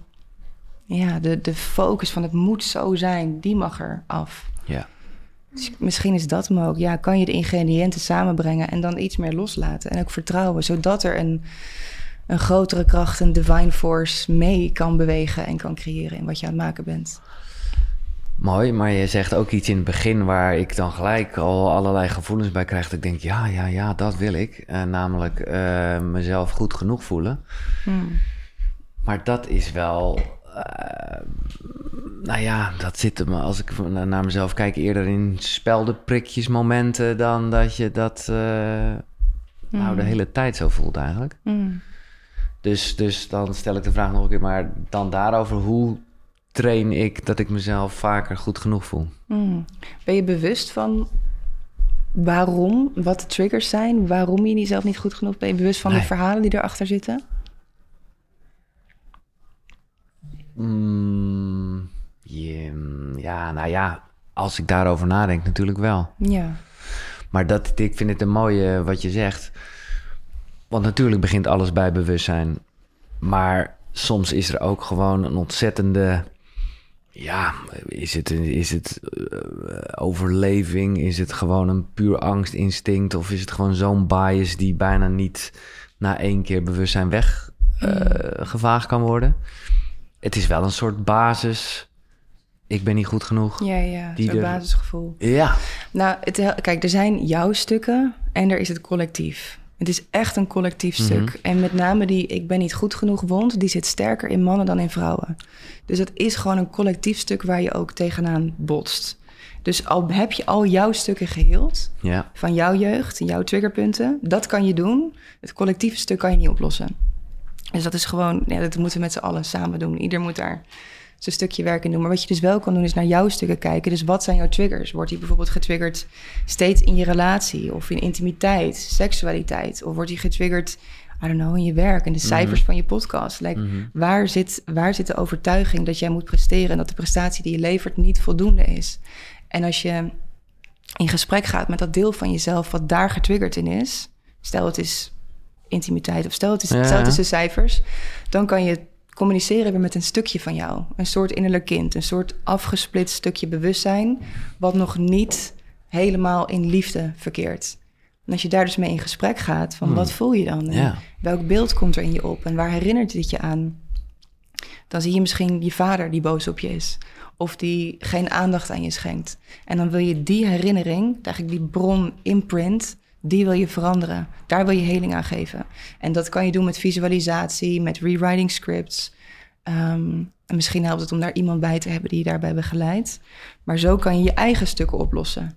ja, de, de focus van het moet zo zijn, die mag er af. Ja. Dus misschien is dat hem ook. Ja, kan je de ingrediënten samenbrengen en dan iets meer loslaten. En ook vertrouwen, zodat er een, een grotere kracht, een divine force mee kan bewegen en kan creëren in wat je aan het maken bent. Mooi, maar je zegt ook iets in het begin waar ik dan gelijk al allerlei gevoelens bij krijg. Dat ik denk, ja, ja, ja, dat wil ik. Uh, namelijk uh, mezelf goed genoeg voelen. Hmm. Maar dat is wel, uh, nou ja, dat zit me als ik naar mezelf kijk eerder in speldenprikjes momenten dan dat je dat nou de Hmm. hele tijd zo voelt eigenlijk. Mm. Dus, dus dan stel ik de vraag nog een keer, maar dan daarover hoe train ik dat ik mezelf vaker goed genoeg voel. Mm. Ben je bewust van waarom, wat de triggers zijn, waarom je jezelf niet goed genoeg bent? Ben je bewust van Nee. de verhalen die erachter zitten? Mm, je- ja, nou ja, als ik daarover nadenk natuurlijk wel. Ja. Maar dat, ik vind het een mooie wat je zegt. Want natuurlijk begint alles bij bewustzijn. Maar soms is er ook gewoon een ontzettende... Ja, is het, is het eh, overleving? Is het gewoon een puur angstinstinct? Of is het gewoon zo'n bias die bijna niet na één keer bewustzijn weggevaagd kan worden? Het is wel een soort basis. Ik ben niet goed genoeg. Ja, ja, Die er- basisgevoel. Ja, Nou, het, kijk, er zijn jouw stukken en er is het collectief. Het is echt een collectief Mhm. stuk. En met name die ik ben niet goed genoeg wond, die zit sterker in mannen dan in vrouwen. Dus het is gewoon een collectief stuk waar je ook tegenaan botst. Dus al heb je al jouw stukken geheeld ja, van jouw jeugd, jouw triggerpunten, dat kan je doen. Het collectieve stuk kan je niet oplossen. Dus dat is gewoon, ja, dat moeten we met z'n allen samen doen. Ieder moet daar zijn stukje werk in doen. Maar wat je dus wel kan doen, is naar jouw stukken kijken. Dus wat zijn jouw triggers? Wordt die bijvoorbeeld getriggerd steeds in je relatie of in intimiteit, seksualiteit? Of wordt die getriggerd, I don't know, in je werk, in de cijfers van je podcast? Like, Mhm. waar, zit, waar zit de overtuiging dat jij moet presteren en dat de prestatie die je levert niet voldoende is? En als je in gesprek gaat met dat deel van jezelf wat daar getriggerd in is, stel het is intimiteit of stel het is, Ja. stel het is de cijfers, dan kan je communiceren weer met een stukje van jou. Een soort innerlijk kind, een soort afgesplitst stukje bewustzijn, wat nog niet helemaal in liefde verkeert. En als je daar dus mee in gesprek gaat, van wat voel je dan? Hmm. Ja. Welk beeld komt er in je op en waar herinnert dit je aan? Dan zie je misschien je vader die boos op je is. Of die geen aandacht aan je schenkt. En dan wil je die herinnering, eigenlijk die bron imprint, die wil je veranderen. Daar wil je heling aan geven. En dat kan je doen met visualisatie, met rewriting scripts. Ehm, en misschien helpt het om daar iemand bij te hebben die je daarbij begeleidt. Maar zo kan je je eigen stukken oplossen.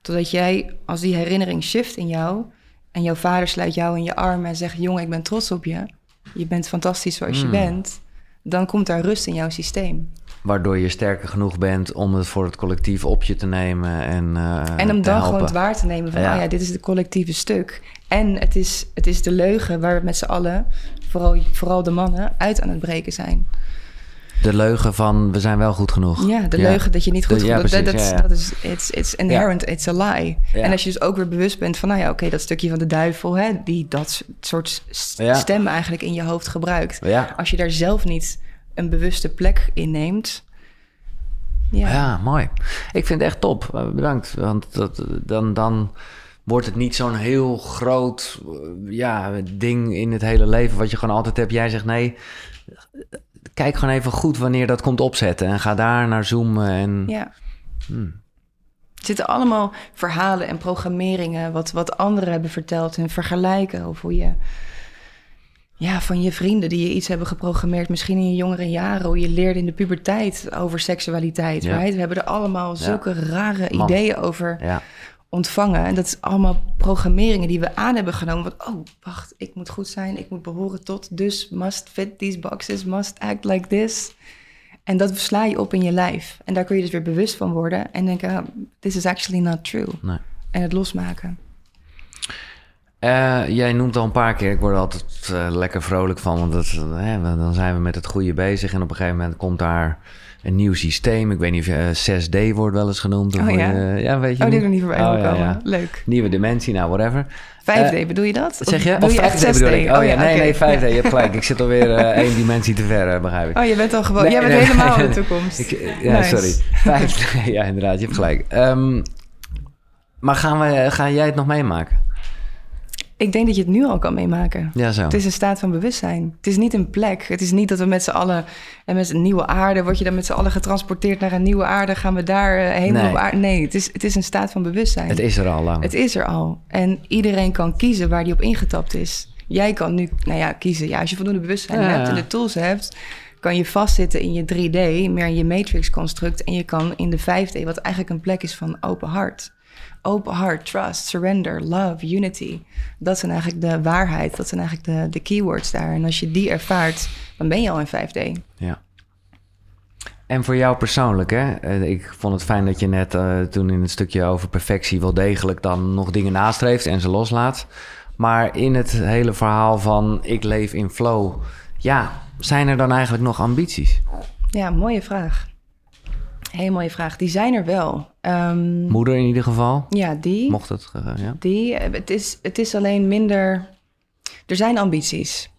Totdat jij, als die herinnering shift in jou... en jouw vader sluit jou in je armen en zegt... jongen, ik ben trots op je. Je bent fantastisch zoals je bent. Dan komt daar rust in jouw systeem. Waardoor je sterker genoeg bent om het voor het collectief op je te nemen en eh En om dan gewoon het waar te nemen van, Ja. oh ja, dit is het collectieve stuk. En het is, het is de leugen waar we met z'n allen, vooral, vooral de mannen, uit aan het breken zijn. De leugen van we zijn wel goed genoeg. Ja, de leugen dat je niet goed ja, genoeg dat, precies, dat, ja, ja. dat is, it's, it's inherent, it's a lie. En als je dus ook weer bewust bent van, nou ja, oké, dat stukje van de duivel, hè, die dat soort stem eigenlijk in je hoofd gebruikt. Als je daar zelf niet een bewuste plek in neemt, ja, Ja, mooi. Ik vind het echt top. Eh, Bedankt. Want dat, dan, dan wordt het niet zo'n heel groot eh, ja, ding in het hele leven... wat je gewoon altijd hebt. Jij zegt nee, kijk gewoon even goed wanneer dat komt opzetten... en ga daar naar zoomen. En... Ja. Hmm. Zitten allemaal verhalen en programmeringen, wat, wat anderen hebben verteld en vergelijken. Of hoe je, ja, van je vrienden die je iets hebben geprogrammeerd, misschien in je jongere jaren, hoe je leerde in de puberteit over seksualiteit. Ja. Right? We hebben er allemaal zulke rare Man. ideeën over Ja, ontvangen. En dat is allemaal programmeringen die we aan hebben genomen. Van, oh, wacht, ik moet goed zijn, ik moet behoren tot, dus must fit these boxes, must act like this. En dat sla je op in je lijf. En daar kun je dus weer bewust van worden en denken, oh, this is actually not true. nee. En het losmaken. Eh, jij noemt al een paar keer, ik word er altijd eh, lekker vrolijk van, want dat, hè, dan zijn we met het goede bezig en op een gegeven moment komt daar een nieuw systeem. Ik weet niet of je, eh, 6D wordt wel eens genoemd. Oh ja? eh, ja, weet je Oh, die niet? voorbij Oh, ja, ja. Leuk. Nieuwe dimensie, nou whatever. 5D, bedoel je dat? Zeg je? Of je echt 5D 6D? bedoel ik? Oh, ja, nee, nee, 5D, je hebt gelijk. Ik zit alweer één dimensie te ver, begrijp ik. Oh, je bent al gewoon... Nee, jij bent nee, helemaal in de toekomst. Ik, ja, Nice. sorry. 5D, ja, inderdaad, je hebt gelijk. Ehm, maar gaan we, ga jij het nog meemaken? Ik denk dat je het nu al kan meemaken. Ja, zo. Het is een staat van bewustzijn. Het is niet een plek. Het is niet dat we met z'n allen... En met een nieuwe aarde... Word je dan met z'n allen getransporteerd naar een nieuwe aarde? Gaan we daar eh, heen Nee. op aarde? Nee, het is, het is een staat van bewustzijn. Het is er al lang. Het is er al. En iedereen kan kiezen waar die op ingetapt is. Jij kan nu, nou ja, kiezen. Ja, als je voldoende bewustzijn Ja. hebt en de tools hebt, kan je vastzitten in je 3D, meer in je matrix-construct. En je kan in de 5D, wat eigenlijk een plek is van open hart. Open hart, trust, surrender, love, unity. Dat zijn eigenlijk de waarheid. Dat zijn eigenlijk de, de keywords daar. En als je die ervaart, dan ben je al in 5D. Ja. En voor jou persoonlijk, hè? Eh, Ik vond het fijn dat je net eh, toen in het stukje over perfectie wel degelijk dan nog dingen nastreeft en ze loslaat. Maar in het hele verhaal van ik leef in flow, ja, zijn er dan eigenlijk nog ambities? Ja, mooie vraag. Hele mooie vraag. Die zijn er wel. Ehm, Moeder in ieder geval, ja, die. mocht het, eh, ja. Die, eh, het is, het is alleen minder. Er zijn ambities.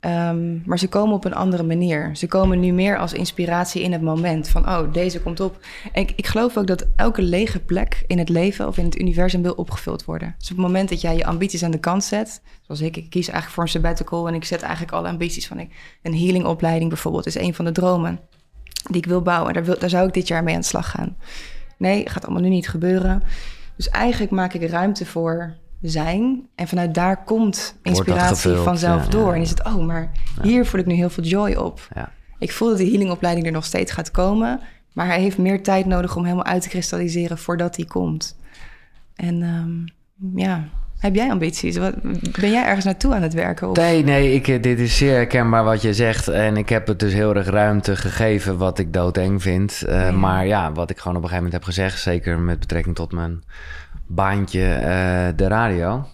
Ehm, maar ze komen op een andere manier. Ze komen nu meer als inspiratie in het moment. Van, oh, deze komt op. En ik, ik geloof ook dat elke lege plek in het leven of in het universum wil opgevuld worden. Dus op het moment dat jij je ambities aan de kant zet, zoals ik, ik kies eigenlijk voor een sabbatical en ik zet eigenlijk alle ambities van ik, een healingopleiding bijvoorbeeld, is een van de dromen die ik wil bouwen. Daar, wil, daar zou ik dit jaar mee aan de slag gaan. Nee, gaat allemaal nu niet gebeuren. Dus eigenlijk maak ik ruimte voor zijn. En vanuit daar komt inspiratie gevuld, vanzelf ja, door. ja. En is het, oh, maar hier voel ik nu heel veel joy op. ja. Ik voel dat de healingopleiding er nog steeds gaat komen. Maar hij heeft meer tijd nodig om helemaal uit te kristalliseren voordat hij komt. En ehm, ja, heb jij ambities? Wat, ben jij ergens naartoe aan het werken? Of? Nee, nee, ik, eh, dit is zeer herkenbaar wat je zegt. En ik heb het dus heel erg ruimte gegeven wat ik doodeng vind. Eh. Maar ja, wat ik gewoon op een gegeven moment heb gezegd... zeker met betrekking tot mijn baantje, eh, de radio...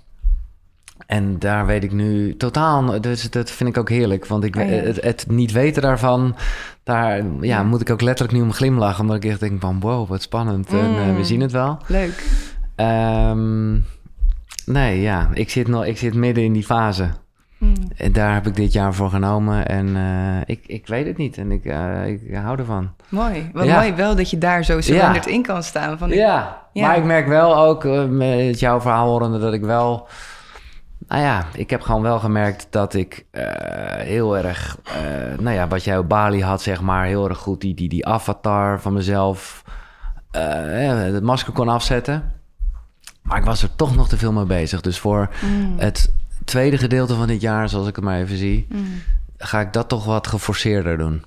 En daar weet ik nu totaal, dus dat vind ik ook heerlijk. Want ik, Oh ja. het, het niet weten daarvan, daar ja, Ja. moet ik ook letterlijk nu om glimlachen. Omdat ik echt denk van wow, wat spannend. En we Mm. zien het wel. Leuk. Ehm, Nee, ja. Ik zit, nog, ik zit midden in die fase. Mm. En daar heb ik dit jaar voor genomen. En eh, ik, ik weet het niet. En ik, eh, ik hou ervan. Mooi. Wat Ja. mooi wel dat je daar zo surrendered in kan staan. Van, Ja, Ja. maar ik merk wel ook eh, met jouw verhaal horende dat ik wel... Nou ja, ik heb gewoon wel gemerkt dat ik heel erg... nou ja, wat jij op Bali had, zeg maar, heel erg goed die, die, die avatar van mezelf... het masker kon afzetten. Maar ik was er toch nog te veel mee bezig. Dus voor Mm. het tweede gedeelte van dit jaar, zoals ik het maar even zie... Mm. ga ik dat toch wat geforceerder doen.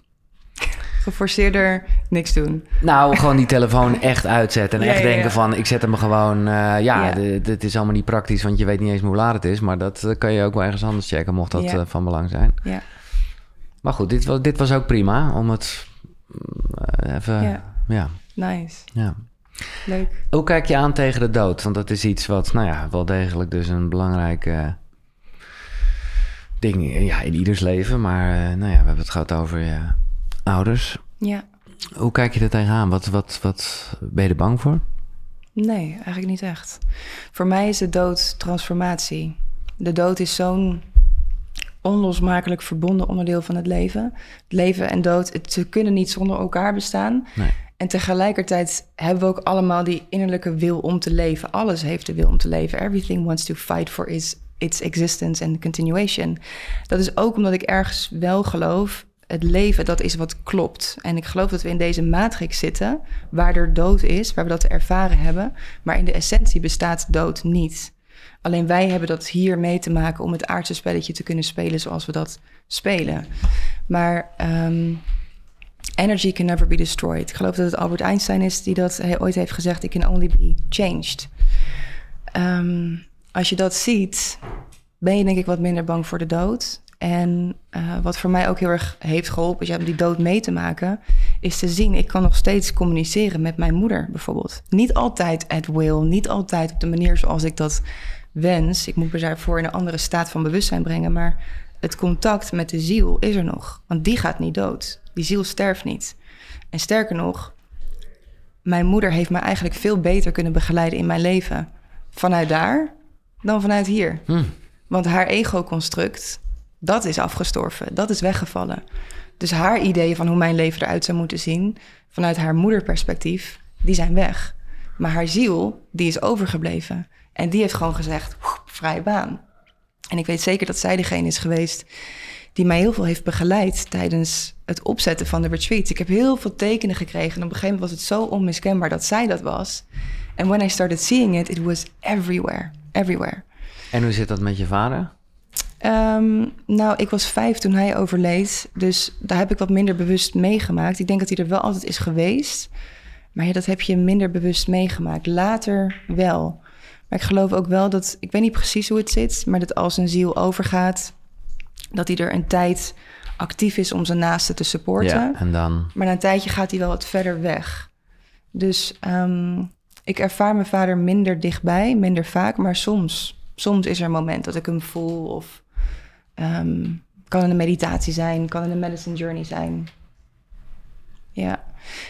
Geforceerder niks doen. Nou, gewoon die telefoon echt uitzetten. En Ja, echt ja, ja. denken van, ik zet hem gewoon... eh, ja, dit- is allemaal niet praktisch, want je weet niet eens hoe laat het is. Maar dat kan je ook wel ergens anders checken, mocht dat eh, van belang zijn. Ja. Maar goed, dit was, dit was ook prima, om het mm, eh, even... Ja. Ja. Ja, Nice. Leuk. Hoe kijk je aan tegen de dood? Want dat is iets wat, nou ja, wel degelijk dus een belangrijk eh, ding ja, in ieders leven. Maar eh, nou ja, we hebben het gehad over je ouders. Ja. Hoe kijk je er tegenaan? Wat, wat, wat ben je er bang voor? Nee, eigenlijk niet echt. Voor mij is de dood transformatie. De dood is zo'n onlosmakelijk verbonden onderdeel van het leven. Het leven en dood, het, ze kunnen niet zonder elkaar bestaan. Nee. En tegelijkertijd hebben we ook allemaal die innerlijke wil om te leven. Alles heeft de wil om te leven. Everything wants to fight for its, its existence and continuation. Dat is ook omdat ik ergens wel geloof... het leven, dat is wat klopt. En ik geloof dat we in deze matrix zitten... waar er dood is, waar we dat ervaren hebben. Maar in de essentie bestaat dood niet. Alleen wij hebben dat hier mee te maken... om het aardse spelletje te kunnen spelen zoals we dat spelen. Maar... ehm, Energy can never be destroyed. Ik geloof dat het Albert Einstein is die dat hij ooit heeft gezegd: It can only be changed. Ehm, als je dat ziet, ben je denk ik wat minder bang voor de dood. En eh, wat voor mij ook heel erg heeft geholpen, om die dood mee te maken, is te zien: ik kan nog steeds communiceren met mijn moeder bijvoorbeeld. Niet altijd at will, niet altijd op de manier zoals ik dat wens. Ik moet me daarvoor in een andere staat van bewustzijn brengen, maar het contact met de ziel is er nog, want die gaat niet dood. Die ziel sterft niet. En sterker nog, mijn moeder heeft me eigenlijk veel beter kunnen begeleiden in mijn leven. Vanuit daar dan vanuit hier. Hm. Want haar ego-construct, dat is afgestorven. Dat is weggevallen. Dus haar ideeën van hoe mijn leven eruit zou moeten zien... vanuit haar moederperspectief, die zijn weg. Maar haar ziel, die is overgebleven. En die heeft gewoon gezegd, "Woe, vrije baan. En ik weet zeker dat zij degene is geweest die mij heel veel heeft begeleid tijdens het opzetten van de retreat. Ik heb heel veel tekenen gekregen en op een gegeven moment was het zo onmiskenbaar dat zij dat was. En when I started seeing it, it was everywhere, everywhere. En hoe zit dat met je vader? Ehm, nou, ik was vijf toen hij overleed, dus daar heb ik wat minder bewust meegemaakt. Ik denk dat hij er wel altijd is geweest, maar ja, dat heb je minder bewust meegemaakt. Later wel. Maar ik geloof ook wel dat, ik weet niet precies hoe het zit, maar dat als een ziel overgaat, dat hij er een tijd actief is om zijn naasten te supporten. Ja, en dan... Maar na een tijdje gaat hij wel wat verder weg. Dus ehm, ik ervaar mijn vader minder dichtbij, minder vaak, maar soms, soms is er een moment dat ik hem voel of ehm, kan in een meditatie zijn, kan in een medicine journey zijn. Ja,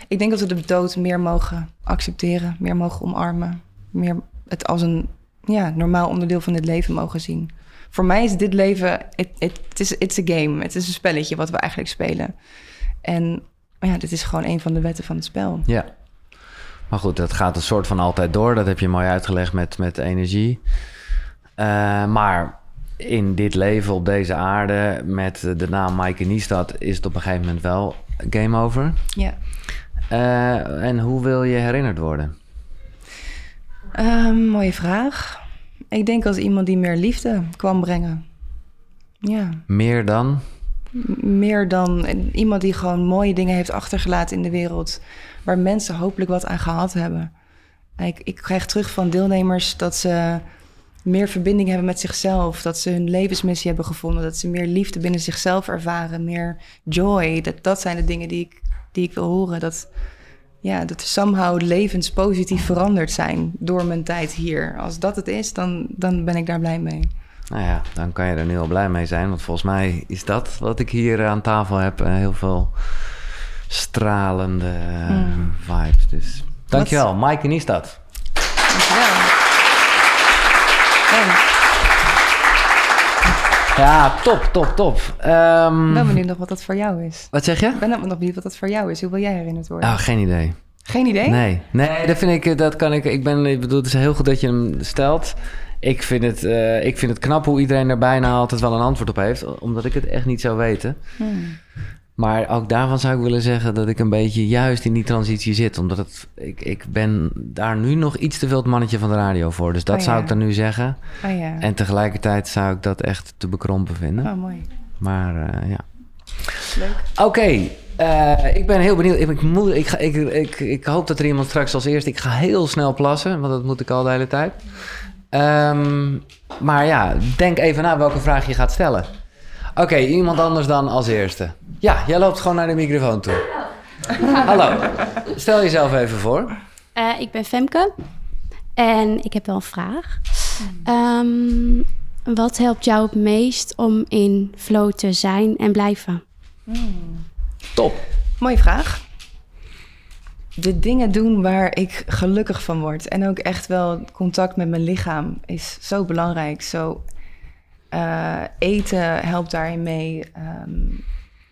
ik denk dat we de dood meer mogen accepteren, meer mogen omarmen, meer het als een ja, normaal onderdeel van het leven mogen zien. Voor mij is dit leven, het it, it is it's a game. Het is een spelletje wat we eigenlijk spelen. En ja, dit is gewoon een van de wetten van het spel. Ja. Maar goed, dat gaat een soort van altijd door. Dat heb je mooi uitgelegd met, met energie. Eh, maar in dit leven op deze aarde met de naam Maaike Niestad is het op een gegeven moment wel game over. Ja. Eh, en hoe wil je herinnerd worden? Ehm, mooie vraag. Ik denk als iemand die meer liefde kwam brengen. Ja, Meer dan? m- meer dan iemand die gewoon mooie dingen heeft achtergelaten in de wereld. Waar mensen hopelijk wat aan gehad hebben. Ik, ik krijg terug van deelnemers dat ze meer verbinding hebben met zichzelf. Dat ze hun levensmissie hebben gevonden. Dat ze meer liefde binnen zichzelf ervaren. Meer joy. Dat, dat zijn de dingen die ik, die ik wil horen. Dat, ja, dat somehow levens positief veranderd zijn door mijn tijd hier. Als dat het is, dan, dan ben ik daar blij mee. Nou ja, dan kan je er nu al blij mee zijn. Want volgens mij is dat wat ik hier aan tafel heb. eh, heel veel stralende eh, Mm. vibes. Dus dankjewel. Maaike Niestad. Dankjewel. Ja, top, top, top. Ehm, Ik ben benieuwd nog wat dat voor jou is. wat zeg je? Ik ben nog benieuwd wat dat voor jou is. Hoe wil jij herinnerd worden? Oh, geen idee. Geen idee? Nee, nee, dat vind ik, dat kan ik. Ik ben, ik bedoel, het is heel goed dat je hem stelt. Ik vind het, eh, ik vind het knap hoe iedereen er bijna altijd wel een antwoord op heeft, omdat ik het echt niet zou weten. Hmm. Maar ook daarvan zou ik willen zeggen dat ik een beetje juist in die transitie zit. Omdat het, ik, ik ben daar nu nog iets te veel het mannetje van de radio voor. Dus dat Oh, zou ik dan nu zeggen. Oh ja. En tegelijkertijd zou ik dat echt te bekrompen vinden. Oh, mooi. Maar eh, ja. Leuk. Oké, eh, ik ben heel benieuwd. Ik, ik, moet, ik, ga, ik, ik, ik hoop dat er iemand straks als eerste... Ik ga heel snel plassen, want dat moet ik al de hele tijd. Ehm, maar ja, denk even na welke vraag je gaat stellen. Oké, iemand anders dan als eerste. Ja, jij loopt gewoon naar de microfoon toe. Hallo, stel jezelf even voor. Eh, ik ben Femke en ik heb wel een vraag. Ehm, wat helpt jou het meest om in flow te zijn en blijven? Top. Mooie vraag. De dingen doen waar ik gelukkig van word. En ook echt wel contact met mijn lichaam is zo belangrijk. Zo eh, eten helpt daarin mee. Ehm,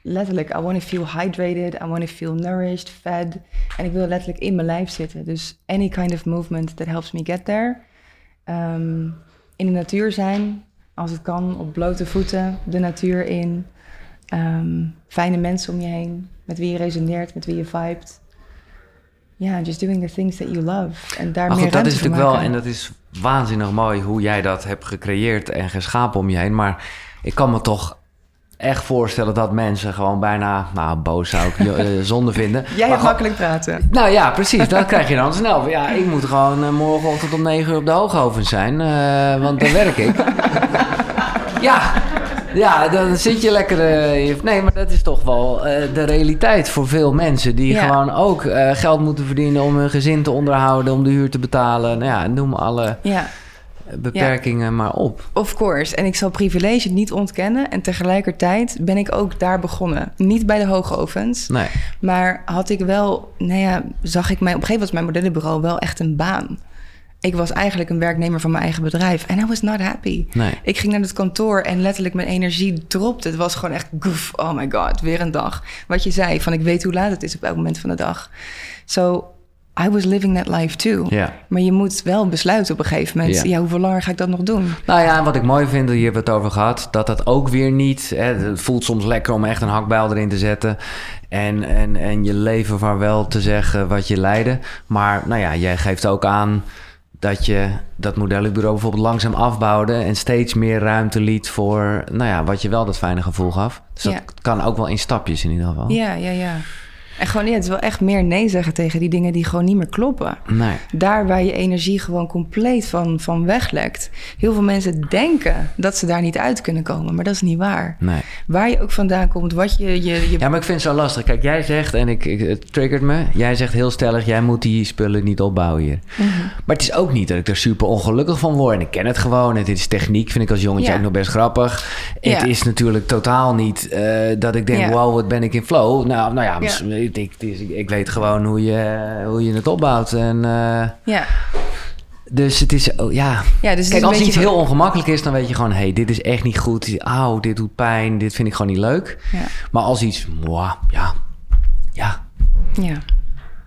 letterlijk, I want to feel hydrated. I want to feel nourished, fed. En ik wil letterlijk in mijn lijf zitten. Dus any kind of movement that helps me get there. Ehm, in de natuur zijn, als het kan, op blote voeten, de natuur in. Ehm, fijne mensen om je heen, met wie je resoneert, met wie je vibet. Ja, just doing the things that you love. En daar Maar goed, dat is natuurlijk wel... En dat is waanzinnig mooi hoe jij dat hebt gecreëerd en geschapen om je heen. Maar ik kan me toch echt voorstellen dat mensen gewoon bijna... Nou, boos zou ik eh, zonde vinden. Jij hebt makkelijk praten. Nou ja, precies. Dat krijg je dan snel. Ja, ik moet gewoon eh, morgenochtend om 9 uur op de Hooghoven zijn. eh, want dan werk ik. ja. Ja, dan zit je lekker... nee, maar dat is toch wel de realiteit voor veel mensen... die Ja. gewoon ook geld moeten verdienen... om hun gezin te onderhouden, om de huur te betalen. Nou ja, noem alle Ja, beperkingen maar op. of course. En ik zal privilege niet ontkennen. En tegelijkertijd ben ik ook daar begonnen. Niet bij de hoogovens. Nee. Maar had ik wel, nou ja, zag ik mij op een gegeven moment was mijn modellenbureau wel echt een baan. Ik was eigenlijk een werknemer van mijn eigen bedrijf en I was not happy. Nee. Ik ging naar het kantoor en letterlijk mijn energie dropte. Het was gewoon echt goof, oh my god, weer een dag. Wat je zei, van ik weet hoe laat het is op elk moment van de dag. So I was living that life too. Ja. Maar je moet wel besluiten op een gegeven moment. Ja. Ja. hoeveel langer ga ik dat nog doen? Nou ja, en wat ik mooi vind, hier hebben we het over gehad, dat dat ook weer niet. Hè, het voelt soms lekker om echt een hakbijl erin te zetten. En, en, en je leven vaarwel te zeggen wat je leidde. Maar nou ja, jij geeft ook aan dat je dat modellenbureau bijvoorbeeld langzaam afbouwde. En steeds meer ruimte liet voor nou ja, wat je wel dat fijne gevoel gaf. Dus dat Ja. kan ook wel in stapjes in ieder geval. Ja, ja, ja. En gewoon, ja, het is wel echt meer nee zeggen tegen die dingen die gewoon niet meer kloppen. Nee. Daar waar je energie gewoon compleet van, van weglekt. Heel veel mensen denken dat ze daar niet uit kunnen komen, maar dat is niet waar. Nee. Waar je ook vandaan komt, wat je... je, je Ja, maar ik vind het zo lastig. Kijk, jij zegt, en ik, ik, het triggert me. Jij zegt heel stellig, jij moet die spullen niet opbouwen hier. Mhm. Maar het is ook niet dat ik er super ongelukkig van word. En ik ken het gewoon. En dit is techniek, vind ik als jongetje Ja. ook nog best grappig. Ja. Het is natuurlijk totaal niet eh, dat ik denk, wow, wat ben ik in flow. Nou, nou ja, Ik, ik, ik weet gewoon hoe je, hoe je het opbouwt. En, eh, ja. dus het is, oh, ja... ja, dus Kijk, als iets heel ongemakkelijk is, dan weet je gewoon... hé, hey, dit is echt niet goed. Auw, dit doet pijn. Dit vind ik gewoon niet leuk. Ja. Maar als iets... mwah, ja, ja, Ja.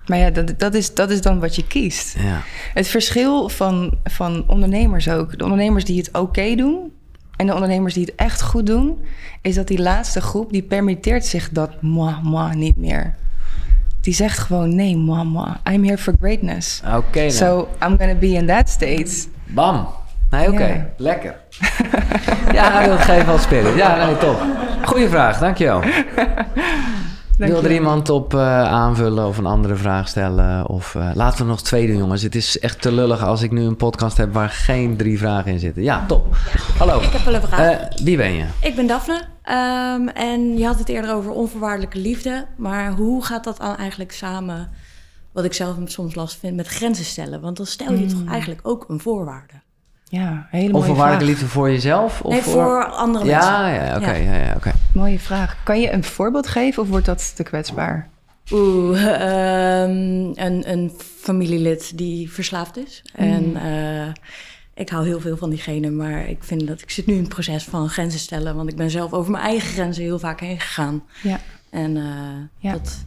Maar ja, dat, dat, is, dat is dan wat je kiest. ja. Het verschil van, van ondernemers ook. De ondernemers die het oké doen en de ondernemers die het echt goed doen, is dat die laatste groep die permitteert zich dat moi, moi niet meer. Die zegt gewoon nee, moi. I'm here for greatness. Oké, dan. So I'm gonna be in that state. Bam. Nee, oké. Lekker. ja, dat geeft wel spirit. Ja, nee, top. Goeie vraag, dankjewel. Wil er iemand op eh, aanvullen of een andere vraag stellen? Of eh, laten we nog twee doen, jongens. Het is echt te lullig als ik nu een podcast heb waar geen drie vragen in zitten. Ja, top. Hallo. Ik heb wel een vraag. Eh, wie ben je? ik ben Daphne ehm, en je had het eerder over onvoorwaardelijke liefde. Maar hoe gaat dat dan eigenlijk samen, wat ik zelf soms last vind, met grenzen stellen? Want dan stel je toch eigenlijk ook een voorwaarde. Ja, hele mooie Onvoorwaardelijke vraag. liefde voor jezelf? Of nee, voor andere mensen. Ja, ja, oké. Ja. Ja. Ja, oké. Mooie vraag. Kan je een voorbeeld geven of wordt dat te kwetsbaar? Oeh, ehm, een, een familielid die verslaafd is. En eh, ik hou heel veel van diegene, maar ik vind dat ik zit nu in het proces van grenzen stellen. Want ik ben zelf over mijn eigen grenzen heel vaak heen gegaan. Ja. En eh, Ja. dat vind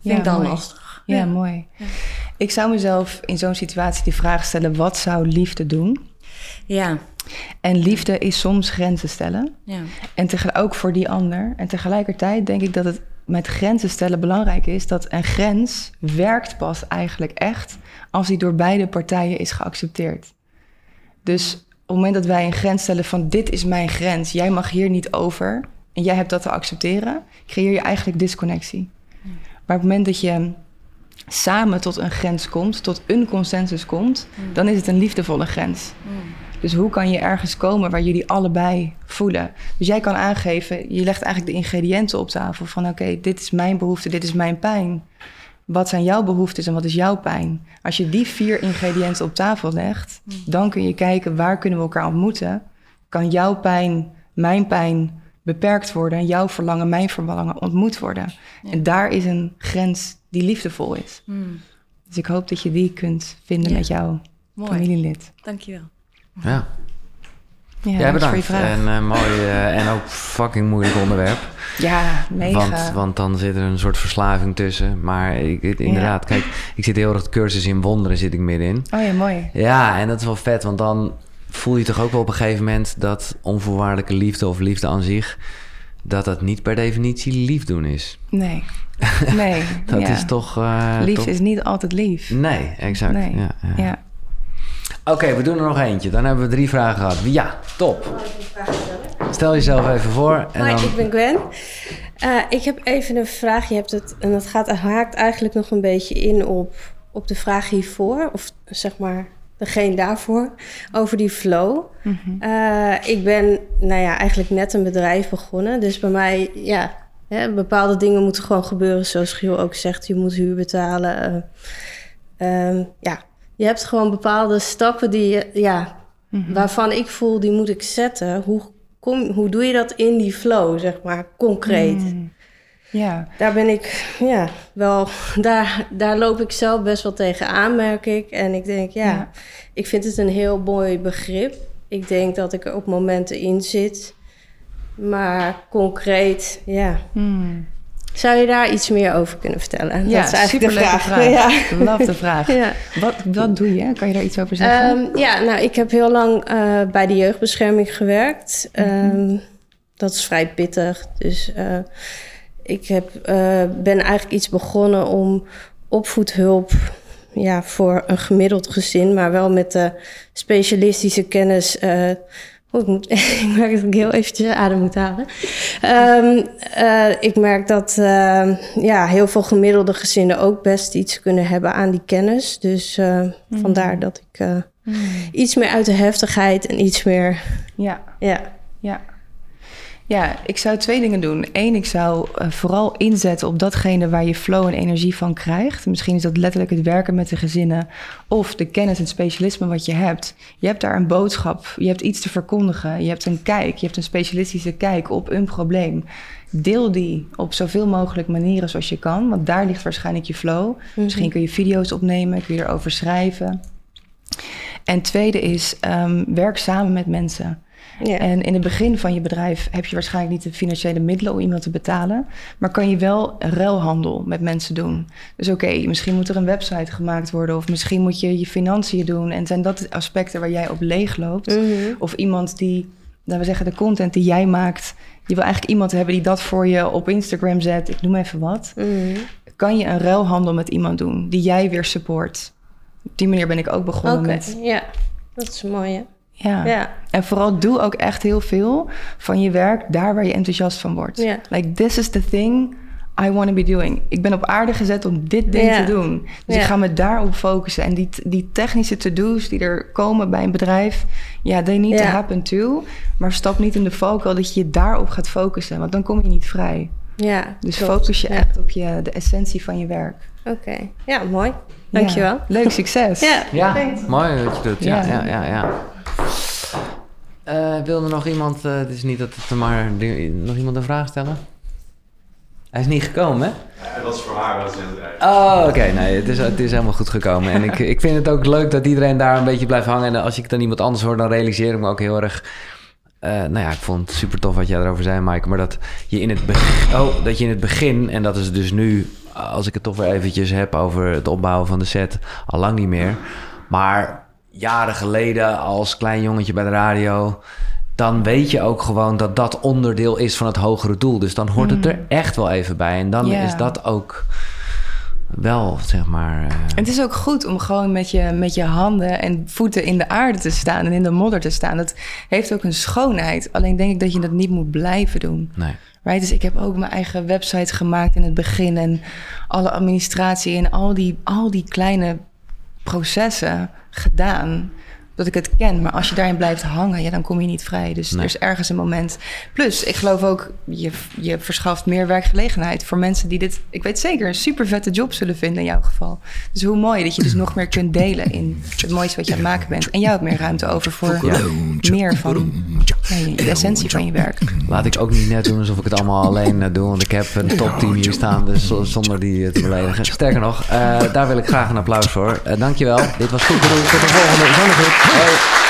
Ja, ik dan mooi. lastig. Ja, mooi. Ik zou mezelf in zo'n situatie de vraag stellen: wat zou liefde doen? Ja, En liefde is soms grenzen stellen. ja. En tegelijk ook voor die ander. En tegelijkertijd denk ik dat het met grenzen stellen belangrijk is dat een grens werkt pas eigenlijk echt als die door beide partijen is geaccepteerd. Dus op het moment dat wij een grens stellen van dit is mijn grens, jij mag hier niet over en jij hebt dat te accepteren, creëer je eigenlijk disconnectie. Maar op het moment dat je samen tot een grens komt, tot een consensus komt, dan is het een liefdevolle grens. Dus hoe kan je ergens komen waar jullie allebei voelen? Dus jij kan aangeven, je legt eigenlijk de ingrediënten op tafel van oké, dit is mijn behoefte, dit is mijn pijn. Wat zijn jouw behoeftes en wat is jouw pijn? Als je die vier ingrediënten op tafel legt, dan kun je kijken waar kunnen we elkaar ontmoeten. Kan jouw pijn, mijn pijn beperkt worden en jouw verlangen, mijn verlangen ontmoet worden. En daar is een grens die liefdevol is. Hmm. Dus ik hoop dat je die kunt vinden Ja. met jouw Mooi. familielid. Dankjewel. Ja. Ja, Jij bedankt. vraag. En eh, mooi eh, en ook fucking moeilijk onderwerp. Ja, mega. Want, want dan zit er een soort verslaving tussen. Maar ik, ik- inderdaad, kijk, ik zit heel erg cursus in wonderen zit ik middenin. Oh ja, mooi. Ja, en dat is wel vet, want dan voel je toch ook wel op een gegeven moment dat onvoorwaardelijke liefde of liefde aan zich, dat dat niet per definitie lief doen is. Nee. Nee. Dat ja. is toch. eh, Lief toch- is niet altijd lief. Nee, exact. Nee. Ja, ja. Oké, we doen er nog eentje. Dan hebben we drie vragen gehad. Ja, top. Stel jezelf even voor. En Hoi, dan... ik ben Gwen. Eh, ik heb even een vraag. Je hebt het, en dat gaat, haakt eigenlijk nog een beetje in op, op de vraag hiervoor. Of zeg maar degene daarvoor. Over die flow. Eh, ik ben nou ja, eigenlijk net een bedrijf begonnen. Dus bij mij, ja, hè, bepaalde dingen moeten gewoon gebeuren. Zoals Giel ook zegt, je moet huur betalen. eh, ehm, ja, je hebt gewoon bepaalde stappen die je, ja, waarvan ik voel, die moet ik zetten. Hoe, kom, hoe doe je dat in die flow, zeg maar, concreet? Mm. Ja. Daar ben ik, ja, wel, daar, daar loop ik zelf best wel tegen aan, merk ik. En ik denk, ja, Ja. ik vind het een heel mooi begrip. Ik denk dat ik er op momenten in zit. Maar concreet, ja. Hmm. Zou je daar iets meer over kunnen vertellen? Ja, dat is eigenlijk de superleuke vraag. vraag. Love de vraag. Ja. Wat, wat doe je? Kan je daar iets over zeggen? Ehm, ja, nou, ik heb heel lang eh, bij de jeugdbescherming gewerkt. Ehm, dat is vrij pittig. Dus eh, ik heb, eh, ben eigenlijk iets begonnen om opvoedhulp ja, voor een gemiddeld gezin, maar wel met de specialistische kennis. Oh, ik, moet, ik merk dat ik heel eventjes adem moet halen. Ehm, eh, ik merk dat eh, ja, heel veel gemiddelde gezinnen ook best iets kunnen hebben aan die kennis. Dus eh, vandaar dat ik eh, iets meer uit de heftigheid en iets meer. ja. Ja, Ja. Ja, ik zou twee dingen doen. Eén, ik zou eh, vooral inzetten op datgene waar je flow en energie van krijgt. Misschien is dat letterlijk het werken met de gezinnen of de kennis en specialisme wat je hebt. Je hebt daar een boodschap, je hebt iets te verkondigen, je hebt een kijk, je hebt een specialistische kijk op een probleem. Deel die op zoveel mogelijk manieren zoals je kan, want daar ligt waarschijnlijk je flow. Misschien kun je video's opnemen, kun je erover schrijven. En tweede is, ehm, werk samen met mensen. Ja. En in het begin van je bedrijf heb je waarschijnlijk niet de financiële middelen om iemand te betalen. Maar kan je wel ruilhandel met mensen doen. Dus oké, misschien moet er een website gemaakt worden. Of misschien moet je je financiën doen. En zijn dat de aspecten waar jij op leeg loopt? Mhm. Of iemand die, laten we zeggen, de content die jij maakt. Je wil eigenlijk iemand hebben die dat voor je op Instagram zet. Ik noem even wat. Mhm. Kan je een ruilhandel met iemand doen die jij weer support? Op die manier ben ik ook begonnen Oké, met... ja. Dat is mooi, hè? Ja. Ja. En vooral doe ook echt heel veel van je werk daar waar je enthousiast van wordt. Ja. Like, this is the thing I want to be doing. Ik ben op aarde gezet om dit ding Ja. te doen. Dus Ja. ik ga me daarop focussen. En die, die technische to-do's die er komen bij een bedrijf... ja, they need to happen too. Maar stap niet in de valkuil dat je je daarop gaat focussen. Want dan kom je niet vrij. Ja, Dus klopt. focus je Ja. echt op je, de essentie van je werk. Oké, ja, mooi. Dankjewel. Ja. Leuk, succes. Ja, Ja, mooi dat je doet. Ja, Ja. ja, ja. ja. Eh, wil er nog iemand, eh, het is niet dat het er maar, nog iemand een vraag stellen? Hij is niet gekomen, hè? was voor haar wel zendrijf. Oh, oké. Nee, het is, het is helemaal goed gekomen. En ik, ik vind het ook leuk dat iedereen daar een beetje blijft hangen. En als ik dan iemand anders hoor, dan realiseer ik me ook heel erg... eh, nou ja, ik vond het super tof wat jij erover zei, Mike. Maar dat je in het begin... Oh, dat je in het begin... En dat is dus nu, als ik het toch weer eventjes heb over het opbouwen van de set... Al lang niet meer. Maar jaren geleden als klein jongetje bij de radio... Dan weet je ook gewoon dat dat onderdeel is van het hogere doel. Dus dan hoort het er echt wel even bij. En dan is dat ook wel, zeg maar... eh, Het is ook goed om gewoon met je, met je handen en voeten in de aarde te staan en in de modder te staan. Dat heeft ook een schoonheid. Alleen denk ik dat je dat niet moet blijven doen. nee. Right? Dus ik heb ook mijn eigen website gemaakt in het begin en alle administratie en al die, al die kleine processen gedaan. Dat ik het ken. Maar als je daarin blijft hangen, ja, dan kom je niet vrij. Dus Nee. er is ergens een moment. Plus, ik geloof ook, je, je verschaft meer werkgelegenheid voor mensen die dit, ik weet zeker, een super vette job zullen vinden in jouw geval. Dus hoe mooi dat je dus nog meer kunt delen in het mooiste wat je aan het maken bent. En jij hebt meer ruimte over voor meer van ja, de essentie van je werk. Laat ik ook niet net doen alsof ik het allemaal alleen eh, doe. Want ik heb een topteam hier staan, dus zonder die eh, te beledigen. Sterker nog, eh, daar wil ik graag een applaus voor. Eh dankjewel. Dit was goed bedoeld. Tot de volgende. Zonnegoed. Hoi.